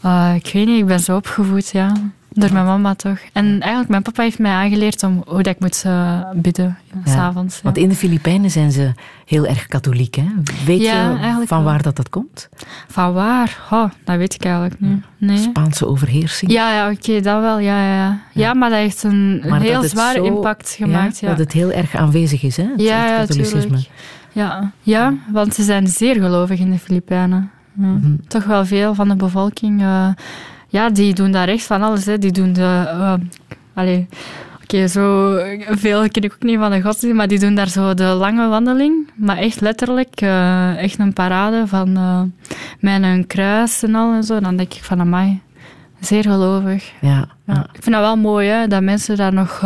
Eh, ik weet niet, ik ben zo opgevoed, ja. Door mijn mama toch. En eigenlijk, mijn papa heeft mij aangeleerd om hoe dat ik moet eh, bidden, ja, s'avonds. Ja. Want in de Filipijnen zijn ze heel erg katholiek. Hè? Weet Ja, je van waar dat, dat komt? Van waar? Oh, dat weet ik eigenlijk niet. Nee. Spaanse overheersing? Ja, ja oké, dat wel. Ja, ja, ja. ja, maar dat heeft een, Maar heel zware zo- impact gemaakt. Ja, Dat het heel erg aanwezig is, hè? Het, ja, het katholicisme. Ja, ja, want ze zijn zeer gelovig in de Filipijnen. Mhm. Toch wel veel van de bevolking. eh, ja, die doen daar echt van alles. Hè. Die doen de... eh, Oké, zo veel ken ik ook niet van de godsdienst, maar die doen daar zo de lange wandeling. Maar echt letterlijk, eh, echt een parade van eh met een kruis en al en zo. Dan denk ik van, amai, zeer gelovig. Ja, Ja, ik vind dat wel mooi, hè, dat mensen daar nog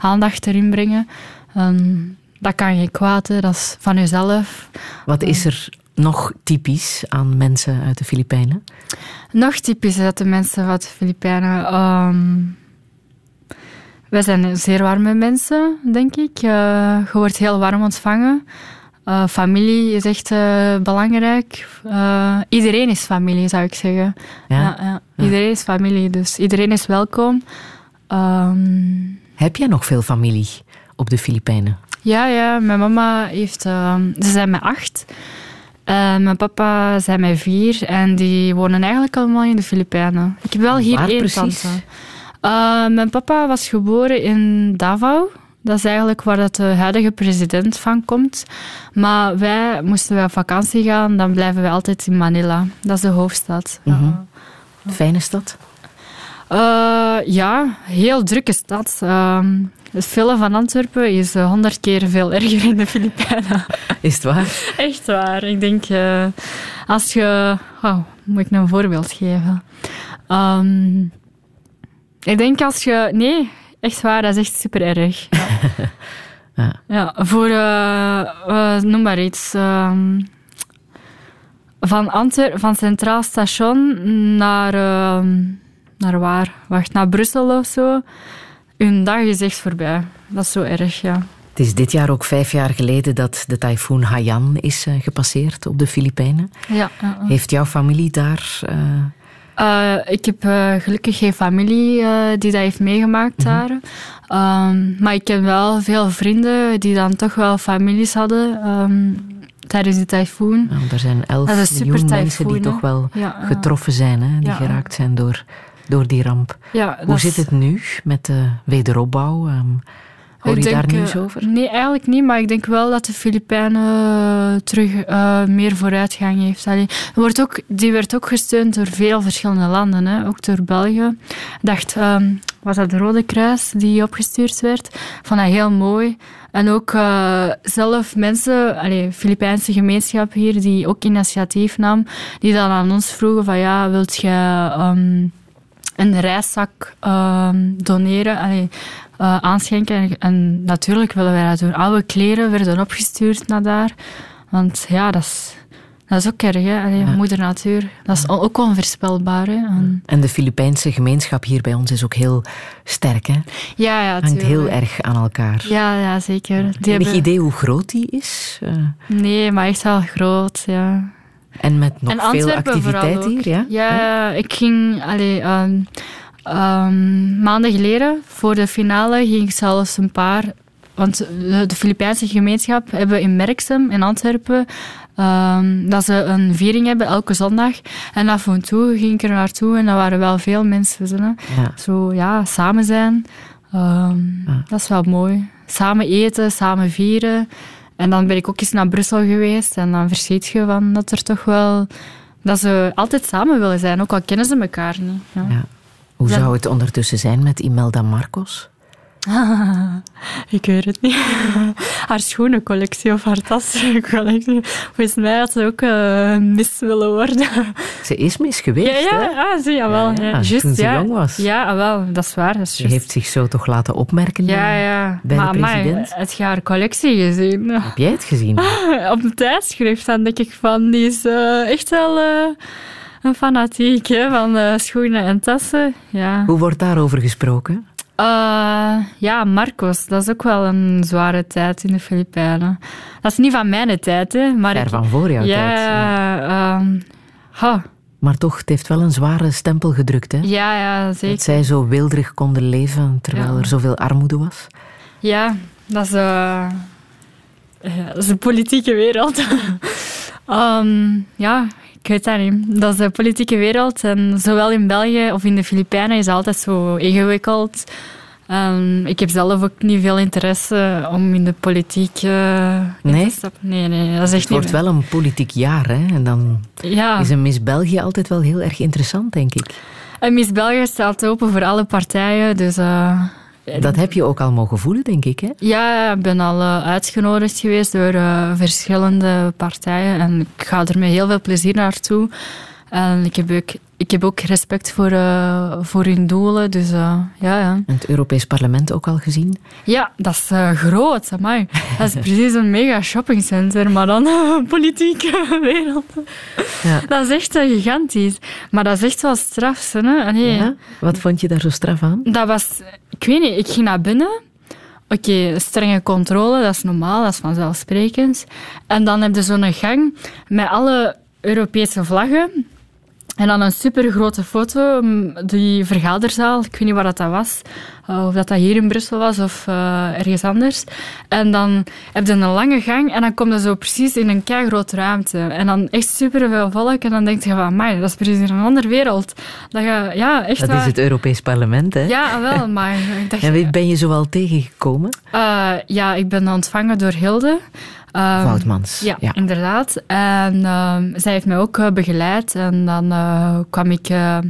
aandacht erin brengen. En dat kan geen kwaad, hè, dat is van jezelf. Wat is er nog typisch aan mensen uit de Filipijnen? Nog typisch uit de mensen van de Filipijnen. ehm, wij zijn zeer warme mensen, denk ik. Eh, je wordt heel warm ontvangen. Eh, familie is echt eh, belangrijk. Iedereen is familie, zou ik zeggen. Ja? ja. Iedereen is familie, dus iedereen is welkom. Ehm, Heb jij nog veel familie op de Filipijnen? Ja, ja. Mijn mama heeft... ehm, ze zijn met acht. En mijn papa zijn met vier. En die wonen eigenlijk allemaal in de Filipijnen. Ik heb wel hier Waar één precies? tante. Eh, mijn papa was geboren in Davao. Dat is eigenlijk waar dat de huidige president van komt. Maar wij, moesten wij op vakantie gaan, dan blijven we altijd in Manila. Dat is de hoofdstad. Mhm. Fijne stad? Eh, ja, heel drukke stad. Ehm, het vullen van Antwerpen is eh, honderd keer veel erger in de Filipijnen. Is het waar? Echt waar. Ik denk, eh, als je... Oh, moet ik een voorbeeld geven? Ehm, ik denk als je... Nee, echt waar, dat is echt super erg. Ja, Ja. ja voor... eh, noem maar iets. ehm, van, Antwer van Centraal Station naar... ehm, naar waar? Wacht, naar Brussel of zo. Een dag is echt voorbij. Dat is zo erg, ja. Het is dit jaar ook vijf jaar geleden dat de tyfoon Haiyan is eh, gepasseerd op de Filipijnen. Ja. Heeft jouw familie daar... eh, Eh, ik heb gelukkig geen familie die dat heeft meegemaakt daar. Ehm, maar ik ken wel veel vrienden die dan toch wel families hadden ehm, tijdens die tyfoon. nou, er zijn elf Dat is een miljoen super mensen die toch wel ja. getroffen zijn, hè, die Ja. geraakt zijn door, door die ramp. Ja, Hoe zit het nu met de wederopbouw? Ehm, Hoor Ik je daar denk, nieuws eh, over? Nee, eigenlijk niet. Maar ik denk wel dat de Filipijnen eh, terug eh, meer vooruitgang heeft. Allee, wordt ook, die werd ook gesteund door veel verschillende landen. Hè? Ook door België. Ik dacht, ehm, was dat de Rode Kruis die opgestuurd werd? Ik vond dat heel mooi. En ook zelf mensen, allee, Filipijnse gemeenschap hier, die ook initiatief nam, die dan aan ons vroegen van ja, wilt je een reiszak ehm, doneren, allee, eh, aanschenken. En, en natuurlijk willen wij dat doen. Oude kleren werden opgestuurd naar daar. Want ja, dat is, dat is ook erg, hè. Allee, moeder natuur. Dat is ook onvoorspelbaar, hè. En- En de Filipijnse gemeenschap hier bij ons is ook heel sterk. Hè? ja, ja, Hangt heel erg aan elkaar. Ja, ja, zeker. Die Enig hebben- idee hoe groot die is? Eh, Nee, maar echt wel groot, ja. En met nog en veel activiteit hier? Ja? Ja, ik ging allee, ehm, ehm, maanden geleden voor de finale ging ik zelfs een paar. Want de, de Filipijnse gemeenschap hebben in Merksem in Antwerpen ehm, dat ze een viering hebben elke zondag. En af en toe ging ik er naartoe en dat waren wel veel mensen. Zo. Ja. Zo ja, samen zijn. Dat is wel mooi. Samen eten, samen vieren. En dan ben ik ook eens naar Brussel geweest. En dan verschiet je van dat er toch wel... Dat ze altijd samen willen zijn, ook al kennen ze elkaar niet. Ja. Ja. Hoe zou het ondertussen zijn met Imelda Marcos? ik weet het niet. haar schoenencollectie of haar tassencollectie. Volgens mij had ze ook eh mis willen worden. Ze is mis geweest, ja, ja, hè? ah, zie. Ja, Ja, ja, juist, toen ze ja. jong was. Ja, ah, wel, dat is waar. Dat is Ze heeft zich zo toch laten opmerken Ja, ja. bij maar de president. heb je haar collectie gezien? Heb jij het gezien? Op een tijdschrift, dan denk ik van, die is eh, echt wel eh, een fanatiek hè, van schoenen en tassen. Ja. Hoe wordt daarover gesproken? Eh, ja, Marcos, dat is ook wel een zware tijd in de Filipijnen. Dat is niet van mijn tijd, hè. Maar Ver van voor jouw ja, tijd, ehm, ha, Maar toch, het heeft wel een zware stempel gedrukt, hè? ja, ja, Dat zeker. zij zo weelderig konden leven terwijl Ja. er zoveel armoede was. Ja, dat is, ja, dat is de politieke wereld. Ehm, ja, ik weet dat niet. Dat is de politieke wereld. En zowel in België of in de Filipijnen is het altijd zo ingewikkeld. Ehm, ik heb zelf ook niet veel interesse om in de politiek in Nee? te stappen. Nee, nee, dat is echt Het wordt niet... wel een politiek jaar, hè? En dan Ja. is een Miss België altijd wel heel erg interessant, denk ik. En Miss België staat open voor alle partijen, dus... eh, Dat heb je ook al mogen voelen, denk ik, hè? Ja, ik ben al eh, uitgenodigd geweest door eh, verschillende partijen en ik ga er met heel veel plezier naartoe. En ik heb ook, ik heb ook respect voor, eh, voor hun doelen, dus eh, ja, ja. En het Europees Parlement ook al gezien. Ja, dat is eh, groot, amai. Dat is precies een mega shoppingcenter, maar dan een politieke wereld. Ja. Dat is echt gigantisch. Maar dat is echt wel straf, hè? Ja? Wat vond je daar zo straf aan? Dat was, ik weet niet, ik ging naar binnen. Oké, strenge controle, dat is normaal, dat is vanzelfsprekend. En dan heb je zo'n gang met alle Europese vlaggen. En dan een supergrote foto, mm, die vergaderzaal, ik weet niet waar dat, dat was. eh, Of dat dat hier in Brussel was of eh, ergens anders. En dan heb je een lange gang en dan kom je zo precies in een keigrote ruimte. En dan echt superveel volk en dan denk je van, man, dat is precies een andere wereld. Dat je, ja, echt Dat waar. is het Europees Parlement, hè? Ja, wel, maar ik dacht... En wie ben je zoal tegengekomen? Eh, ja, ik ben ontvangen door Hilde. Ehm, Woutmans, Ja, ja. inderdaad. En ehm, zij heeft mij ook eh, begeleid. En dan eh, kwam ik... ehm,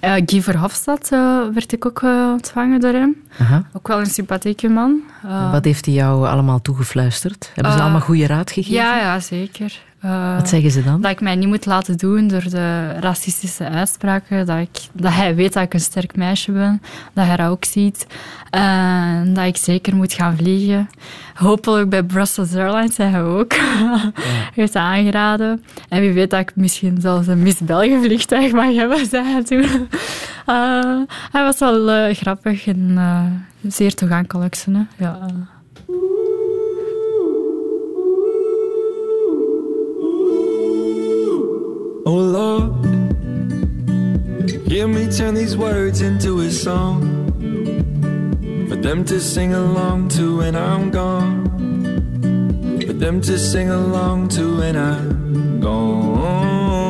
eh, Guy Verhofstadt werd ik ook ontvangen door hem. Aha. Ook wel een sympathieke man. Wat heeft hij jou allemaal toegefluisterd? Hebben ze allemaal goede raad gegeven? Ja, ja, zeker. Eh, Wat zeggen ze dan? Dat ik mij niet moet laten doen door de racistische uitspraken. Dat, ik, dat hij weet dat ik een sterk meisje ben. Dat hij dat ook ziet. En dat ik zeker moet gaan vliegen. Hopelijk bij Brussels Airlines zijn hij ook. Hij heeft aangeraden. En wie weet dat ik misschien zelfs een Miss België vliegtuig mag hebben, zei hij toen. Eh, hij was wel eh, grappig en zeer toegankelijk. Hè? Ja. Oh Lord, hear me turn these words into a song for them to sing along to when I'm gone. For them to sing along to when I'm gone.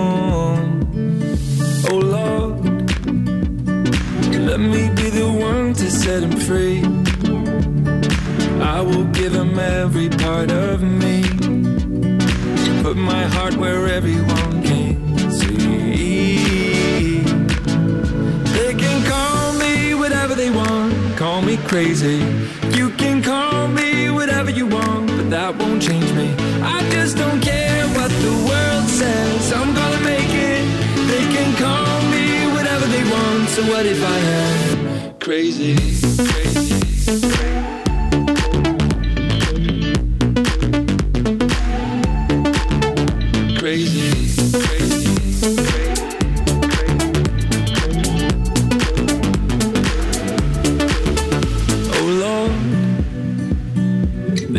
Oh Lord, let me be the one to set him free. I will give him every part of me. Put my heart where everyone call me crazy. You can call me whatever you want, but that won't change me. I just don't care what the world says, I'm gonna make it. They can call me whatever they want, so what if I am crazy? crazy. Crazy,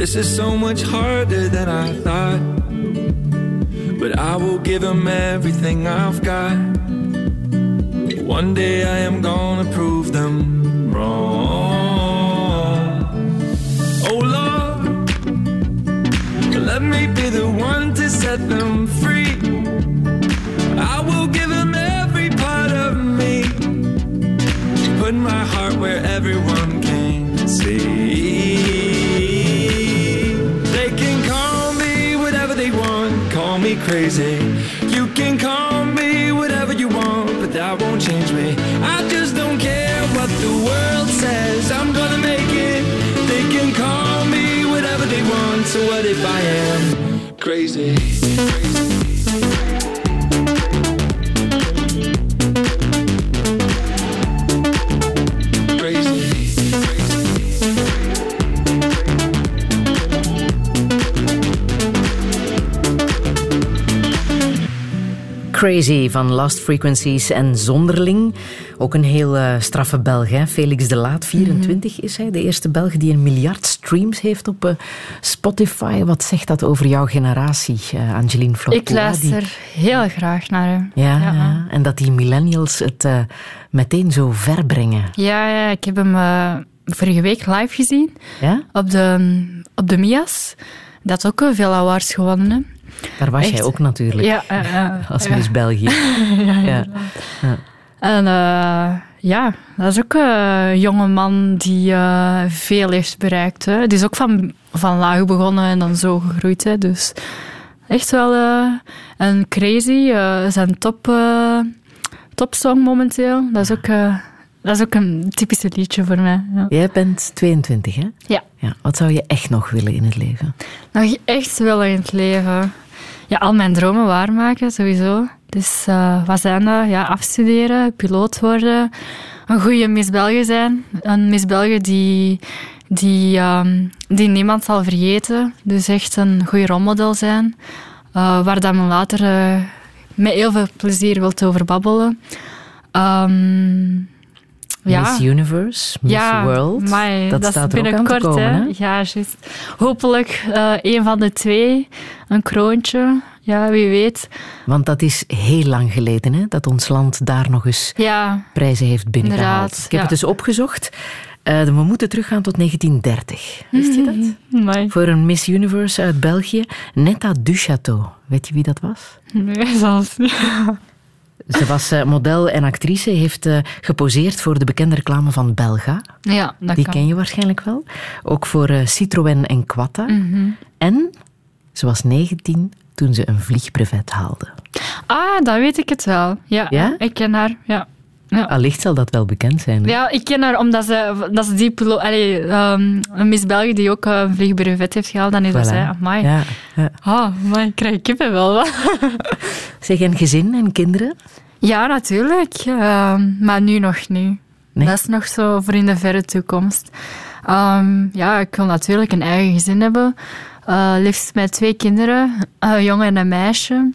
this is so much harder than I thought. But I will give him everything I've got. One day I am gonna prove them wrong. Oh Lord, let me be the one to set them free. I will give him every part of me. Put my heart where everyone can see. Crazy. You can call me whatever you want, but that won't change me. I just don't care what the world says, I'm gonna make it. They can call me whatever they want, so what if I am crazy? Crazy van Last Frequencies en Zonderling. Ook een heel eh, straffe Belg, hè? Felix de Laat, 24 is hij. De eerste Belg die een miljard streams heeft op eh, Spotify. Wat zegt dat over jouw generatie, eh, Angeline Flocqua? Ik luister Die- heel graag naar hem. Ja, ja, en dat die millennials het meteen zo ver brengen. Ja, ja, ik heb hem vorige week live gezien. Ja? Op de, op de Mias. Dat ook veel awards gewonnen. Daar was Echt. jij ook natuurlijk. Ja. Als Ja. Miss België. ja, ja. En eh, ja, dat is ook een jonge man die eh, veel heeft bereikt. Hè. Die is ook van, van laag begonnen en dan zo gegroeid. Hè. Dus echt wel eh, een crazy. zijn top, topsong momenteel. Dat is, ook, dat is ook een typische liedje voor mij. Ja. Jij bent 22, hè? Ja. ja. Wat zou je echt nog willen in het leven? Nog echt willen in het leven. Ja, al mijn dromen waarmaken, sowieso. Dus eh, wat zijn dat? Ja, afstuderen, piloot worden, een goede Miss België zijn. Een Miss België die, die, ehm, die niemand zal vergeten. Dus echt een goede rolmodel zijn. eh, waar dat men later eh, met heel veel plezier wilt over babbelen. Ehm, ja. Miss Universe, Miss ja, World. amai, dat, staat er ook aan te binnenkort, komen, hè? Ja, juist. Hopelijk eh een van de twee. Een kroontje. Ja, wie weet. Want dat is heel lang geleden, hè? Dat ons land daar nog eens Ja, prijzen heeft binnengehaald. Ik heb ja. het dus opgezocht. Eh, we moeten teruggaan tot 1930. Wist je dat? Amai. Voor een Miss Universe uit België, Netta Duchateau. Weet je wie dat was? Nee, zelfs niet. Ze was eh, model en actrice, heeft eh, geposeerd voor de bekende reclame van Belga. Ja, dat Die kan. ken je waarschijnlijk wel. Ook voor eh, Citroën en Quatta. Mhm. En ze was 19 toen ze een vliegbrevet haalde. Ah, dat weet ik het wel. Ja, Ja? ik ken haar. Ja. Ja. Allicht zal dat wel bekend zijn. hè? Ja, ik ken haar omdat ze, dat ze die allee, ehm, een Miss België die ook eh, een vliegbrevet heeft gehaald. Dan is dat zij. Amai. Ja, ja. Ah, amai, ik krijg kippen wel. Zeg, en gezin en kinderen? Ja, natuurlijk. Ehm, maar nu nog niet. Nee? Dat is nog zo voor in de verre toekomst. Ehm, ja, ik wil natuurlijk een eigen gezin hebben. Eh, liefst met twee kinderen, een jongen en een meisje.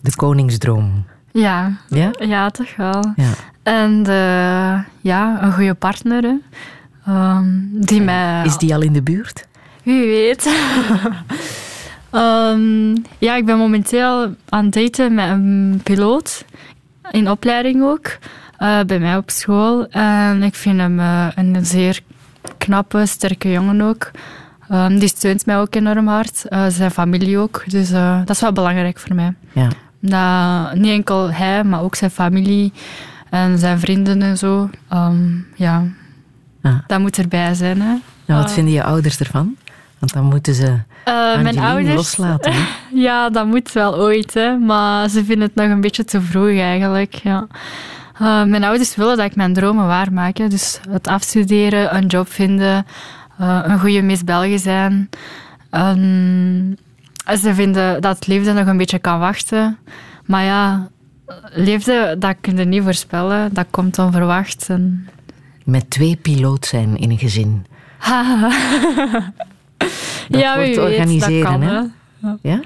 De koningsdroom. Ja, Ja? ja toch wel. Ja. En eh, ja, een goede partner. hè. Ehm, die mij... Is die al in de buurt? Wie weet. Ehm, ja, ik ben momenteel aan het daten met een piloot. In opleiding ook. eh, bij mij op school. En ik vind hem eh, een zeer knappe, sterke jongen ook. Ehm, die steunt mij ook enorm hard. Zijn familie ook. Dus dat is wel belangrijk voor mij. Ja. Dat niet enkel hij, maar ook zijn familie En zijn vrienden en zo. Ehm, ja, Ah. dat moet erbij zijn. Hè. Nou, wat Eh, vinden je ouders ervan? Want dan moeten ze Angeline mijn ouders... loslaten. hè? Ja, dat moet wel ooit, hè. maar ze vinden het nog een beetje te vroeg eigenlijk. Ja. Eh, mijn ouders willen dat ik mijn dromen waarmaak. hè. Dus het afstuderen, een job vinden, een goede Miss België zijn. Ze vinden dat liefde nog een beetje kan wachten. Maar ja, liefde, dat kun je niet voorspellen. Dat komt onverwacht. En... Met twee piloot zijn in een gezin. Dat ja, wordt organiseren, dat kan, hè? hè. Ja?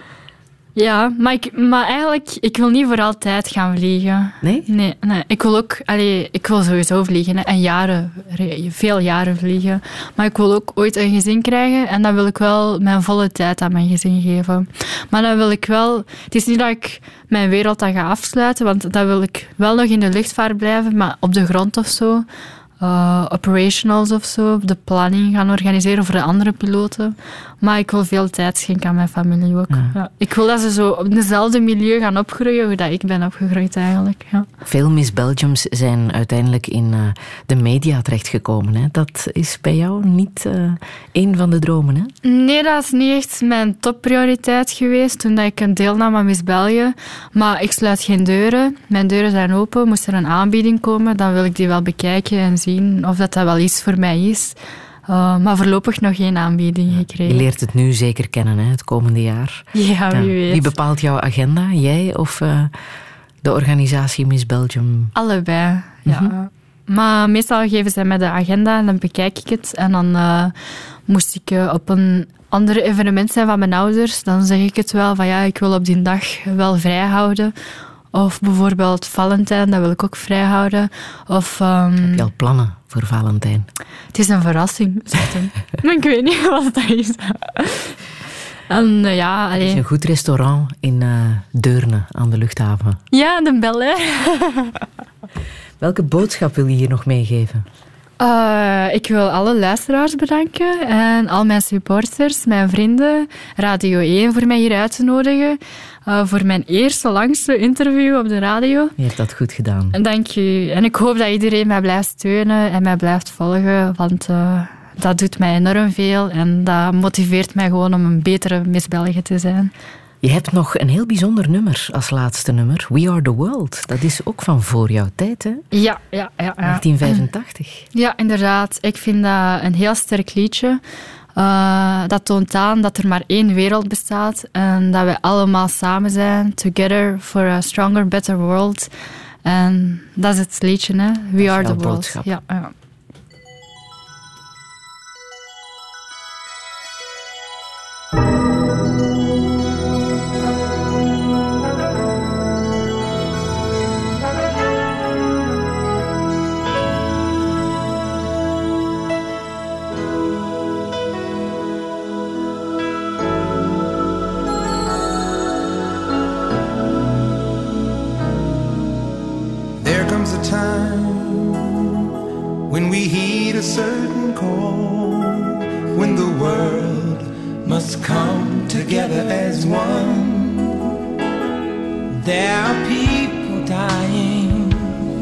Ja, maar, ik, maar eigenlijk, ik wil niet voor altijd gaan vliegen. Nee? Nee, nee. ik wil ook, allee, ik wil sowieso vliegen hè, en jaren, re- veel jaren vliegen. Maar ik wil ook ooit een gezin krijgen en dan wil ik wel mijn volle tijd aan mijn gezin geven. Maar dan wil ik wel, het is niet dat ik mijn wereld dan ga afsluiten, want dan wil ik wel nog in de luchtvaart blijven, maar op de grond of zo. eh, operationals of zo, de planning gaan organiseren voor de andere piloten. Maar ik wil veel tijd schenken aan mijn familie ook. Ja. Ik wil dat ze zo op dezelfde milieu gaan opgroeien hoe dat ik ben opgegroeid eigenlijk. Ja. Veel Miss Belgiums zijn uiteindelijk in eh, de media terechtgekomen. Hè? Dat is bij jou niet eh een van de dromen, hè? Nee, dat is niet echt mijn topprioriteit geweest toen dat ik een deelnam aan Miss België. Maar ik sluit geen deuren. Mijn deuren zijn open. Moest er een aanbieding komen, dan wil ik die wel bekijken en zien of dat, dat wel iets voor mij is. Uh, maar voorlopig nog geen aanbieding Je gekregen. leert het nu zeker kennen, hè, het komende jaar. Ja, wie weet. Wie bepaalt jouw agenda? Jij of eh, de organisatie Miss Belgium? Allebei, ja. Maar meestal geven zij mij de agenda en dan bekijk ik het. En dan eh, moest ik eh, op een ander evenement zijn van mijn ouders. Dan zeg ik het wel van ja, ik wil op die dag wel vrij houden. Of bijvoorbeeld Valentijn, dat wil ik ook vrij houden. Of, ehm, Heb je al plannen voor Valentijn? Het is een verrassing, zegt ik weet niet wat dat is. En eh, ja, Er is een goed restaurant in eh, Deurne aan de luchthaven. Ja, de bel, hè. Welke boodschap wil je hier nog meegeven? Eh, ik wil alle luisteraars bedanken en al mijn supporters, mijn vrienden, Radio 1 voor mij hier uit te nodigen. eh, voor mijn eerste langste interview op de radio. Je hebt dat goed gedaan. Dank u. En ik hoop dat iedereen mij blijft steunen en mij blijft volgen, want eh, dat doet mij enorm veel en dat motiveert mij gewoon om een betere Miss België te zijn. Je hebt nog een heel bijzonder nummer als laatste nummer. We Are The World. Dat is ook van voor jouw tijd, hè? Ja, ja, ja. ja. 1985. Ja, inderdaad. Ik vind dat een heel sterk liedje. Eh, dat toont aan dat er maar één wereld bestaat en dat wij allemaal samen zijn, together for a stronger, better world. En dat is het liedje, hè? We are the world. Ja, ja. When the world must come together as one. There are people dying.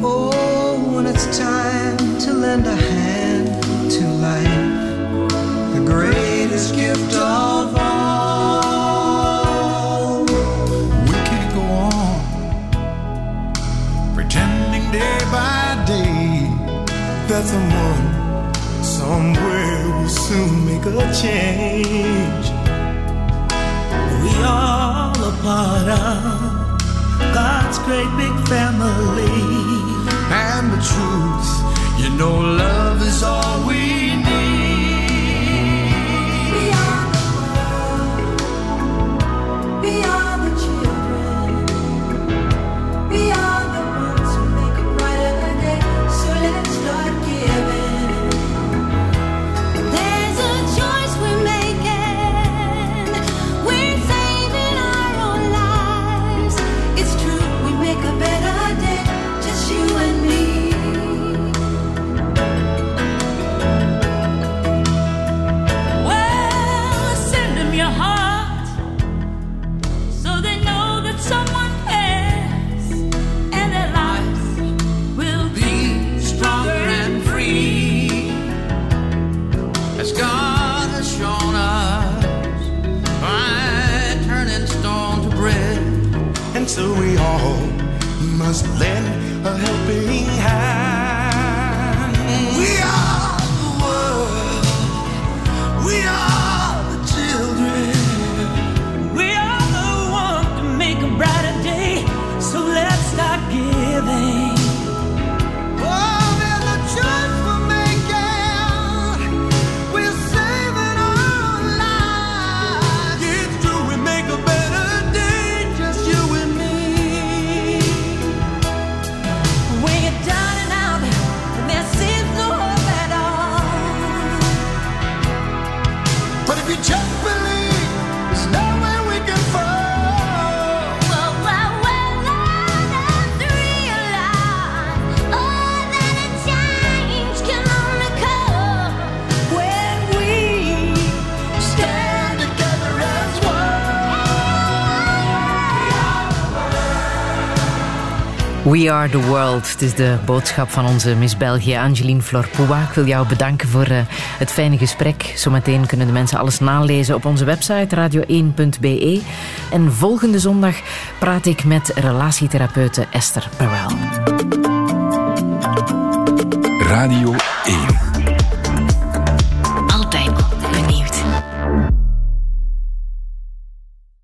Oh, when it's time to lend a hand to life, the greatest gift of all. We can't go on pretending day by day that someone soon make a change. We all a part of God's great big family. And the truth, you know, love is all we need. We are the world. Het is de boodschap van onze Miss België, Angeline Florpoua. Ik wil jou bedanken voor eh, het fijne gesprek. Zometeen kunnen de mensen alles nalezen op onze website radio1.be. En volgende zondag praat ik met relatietherapeute Esther Perel. Radio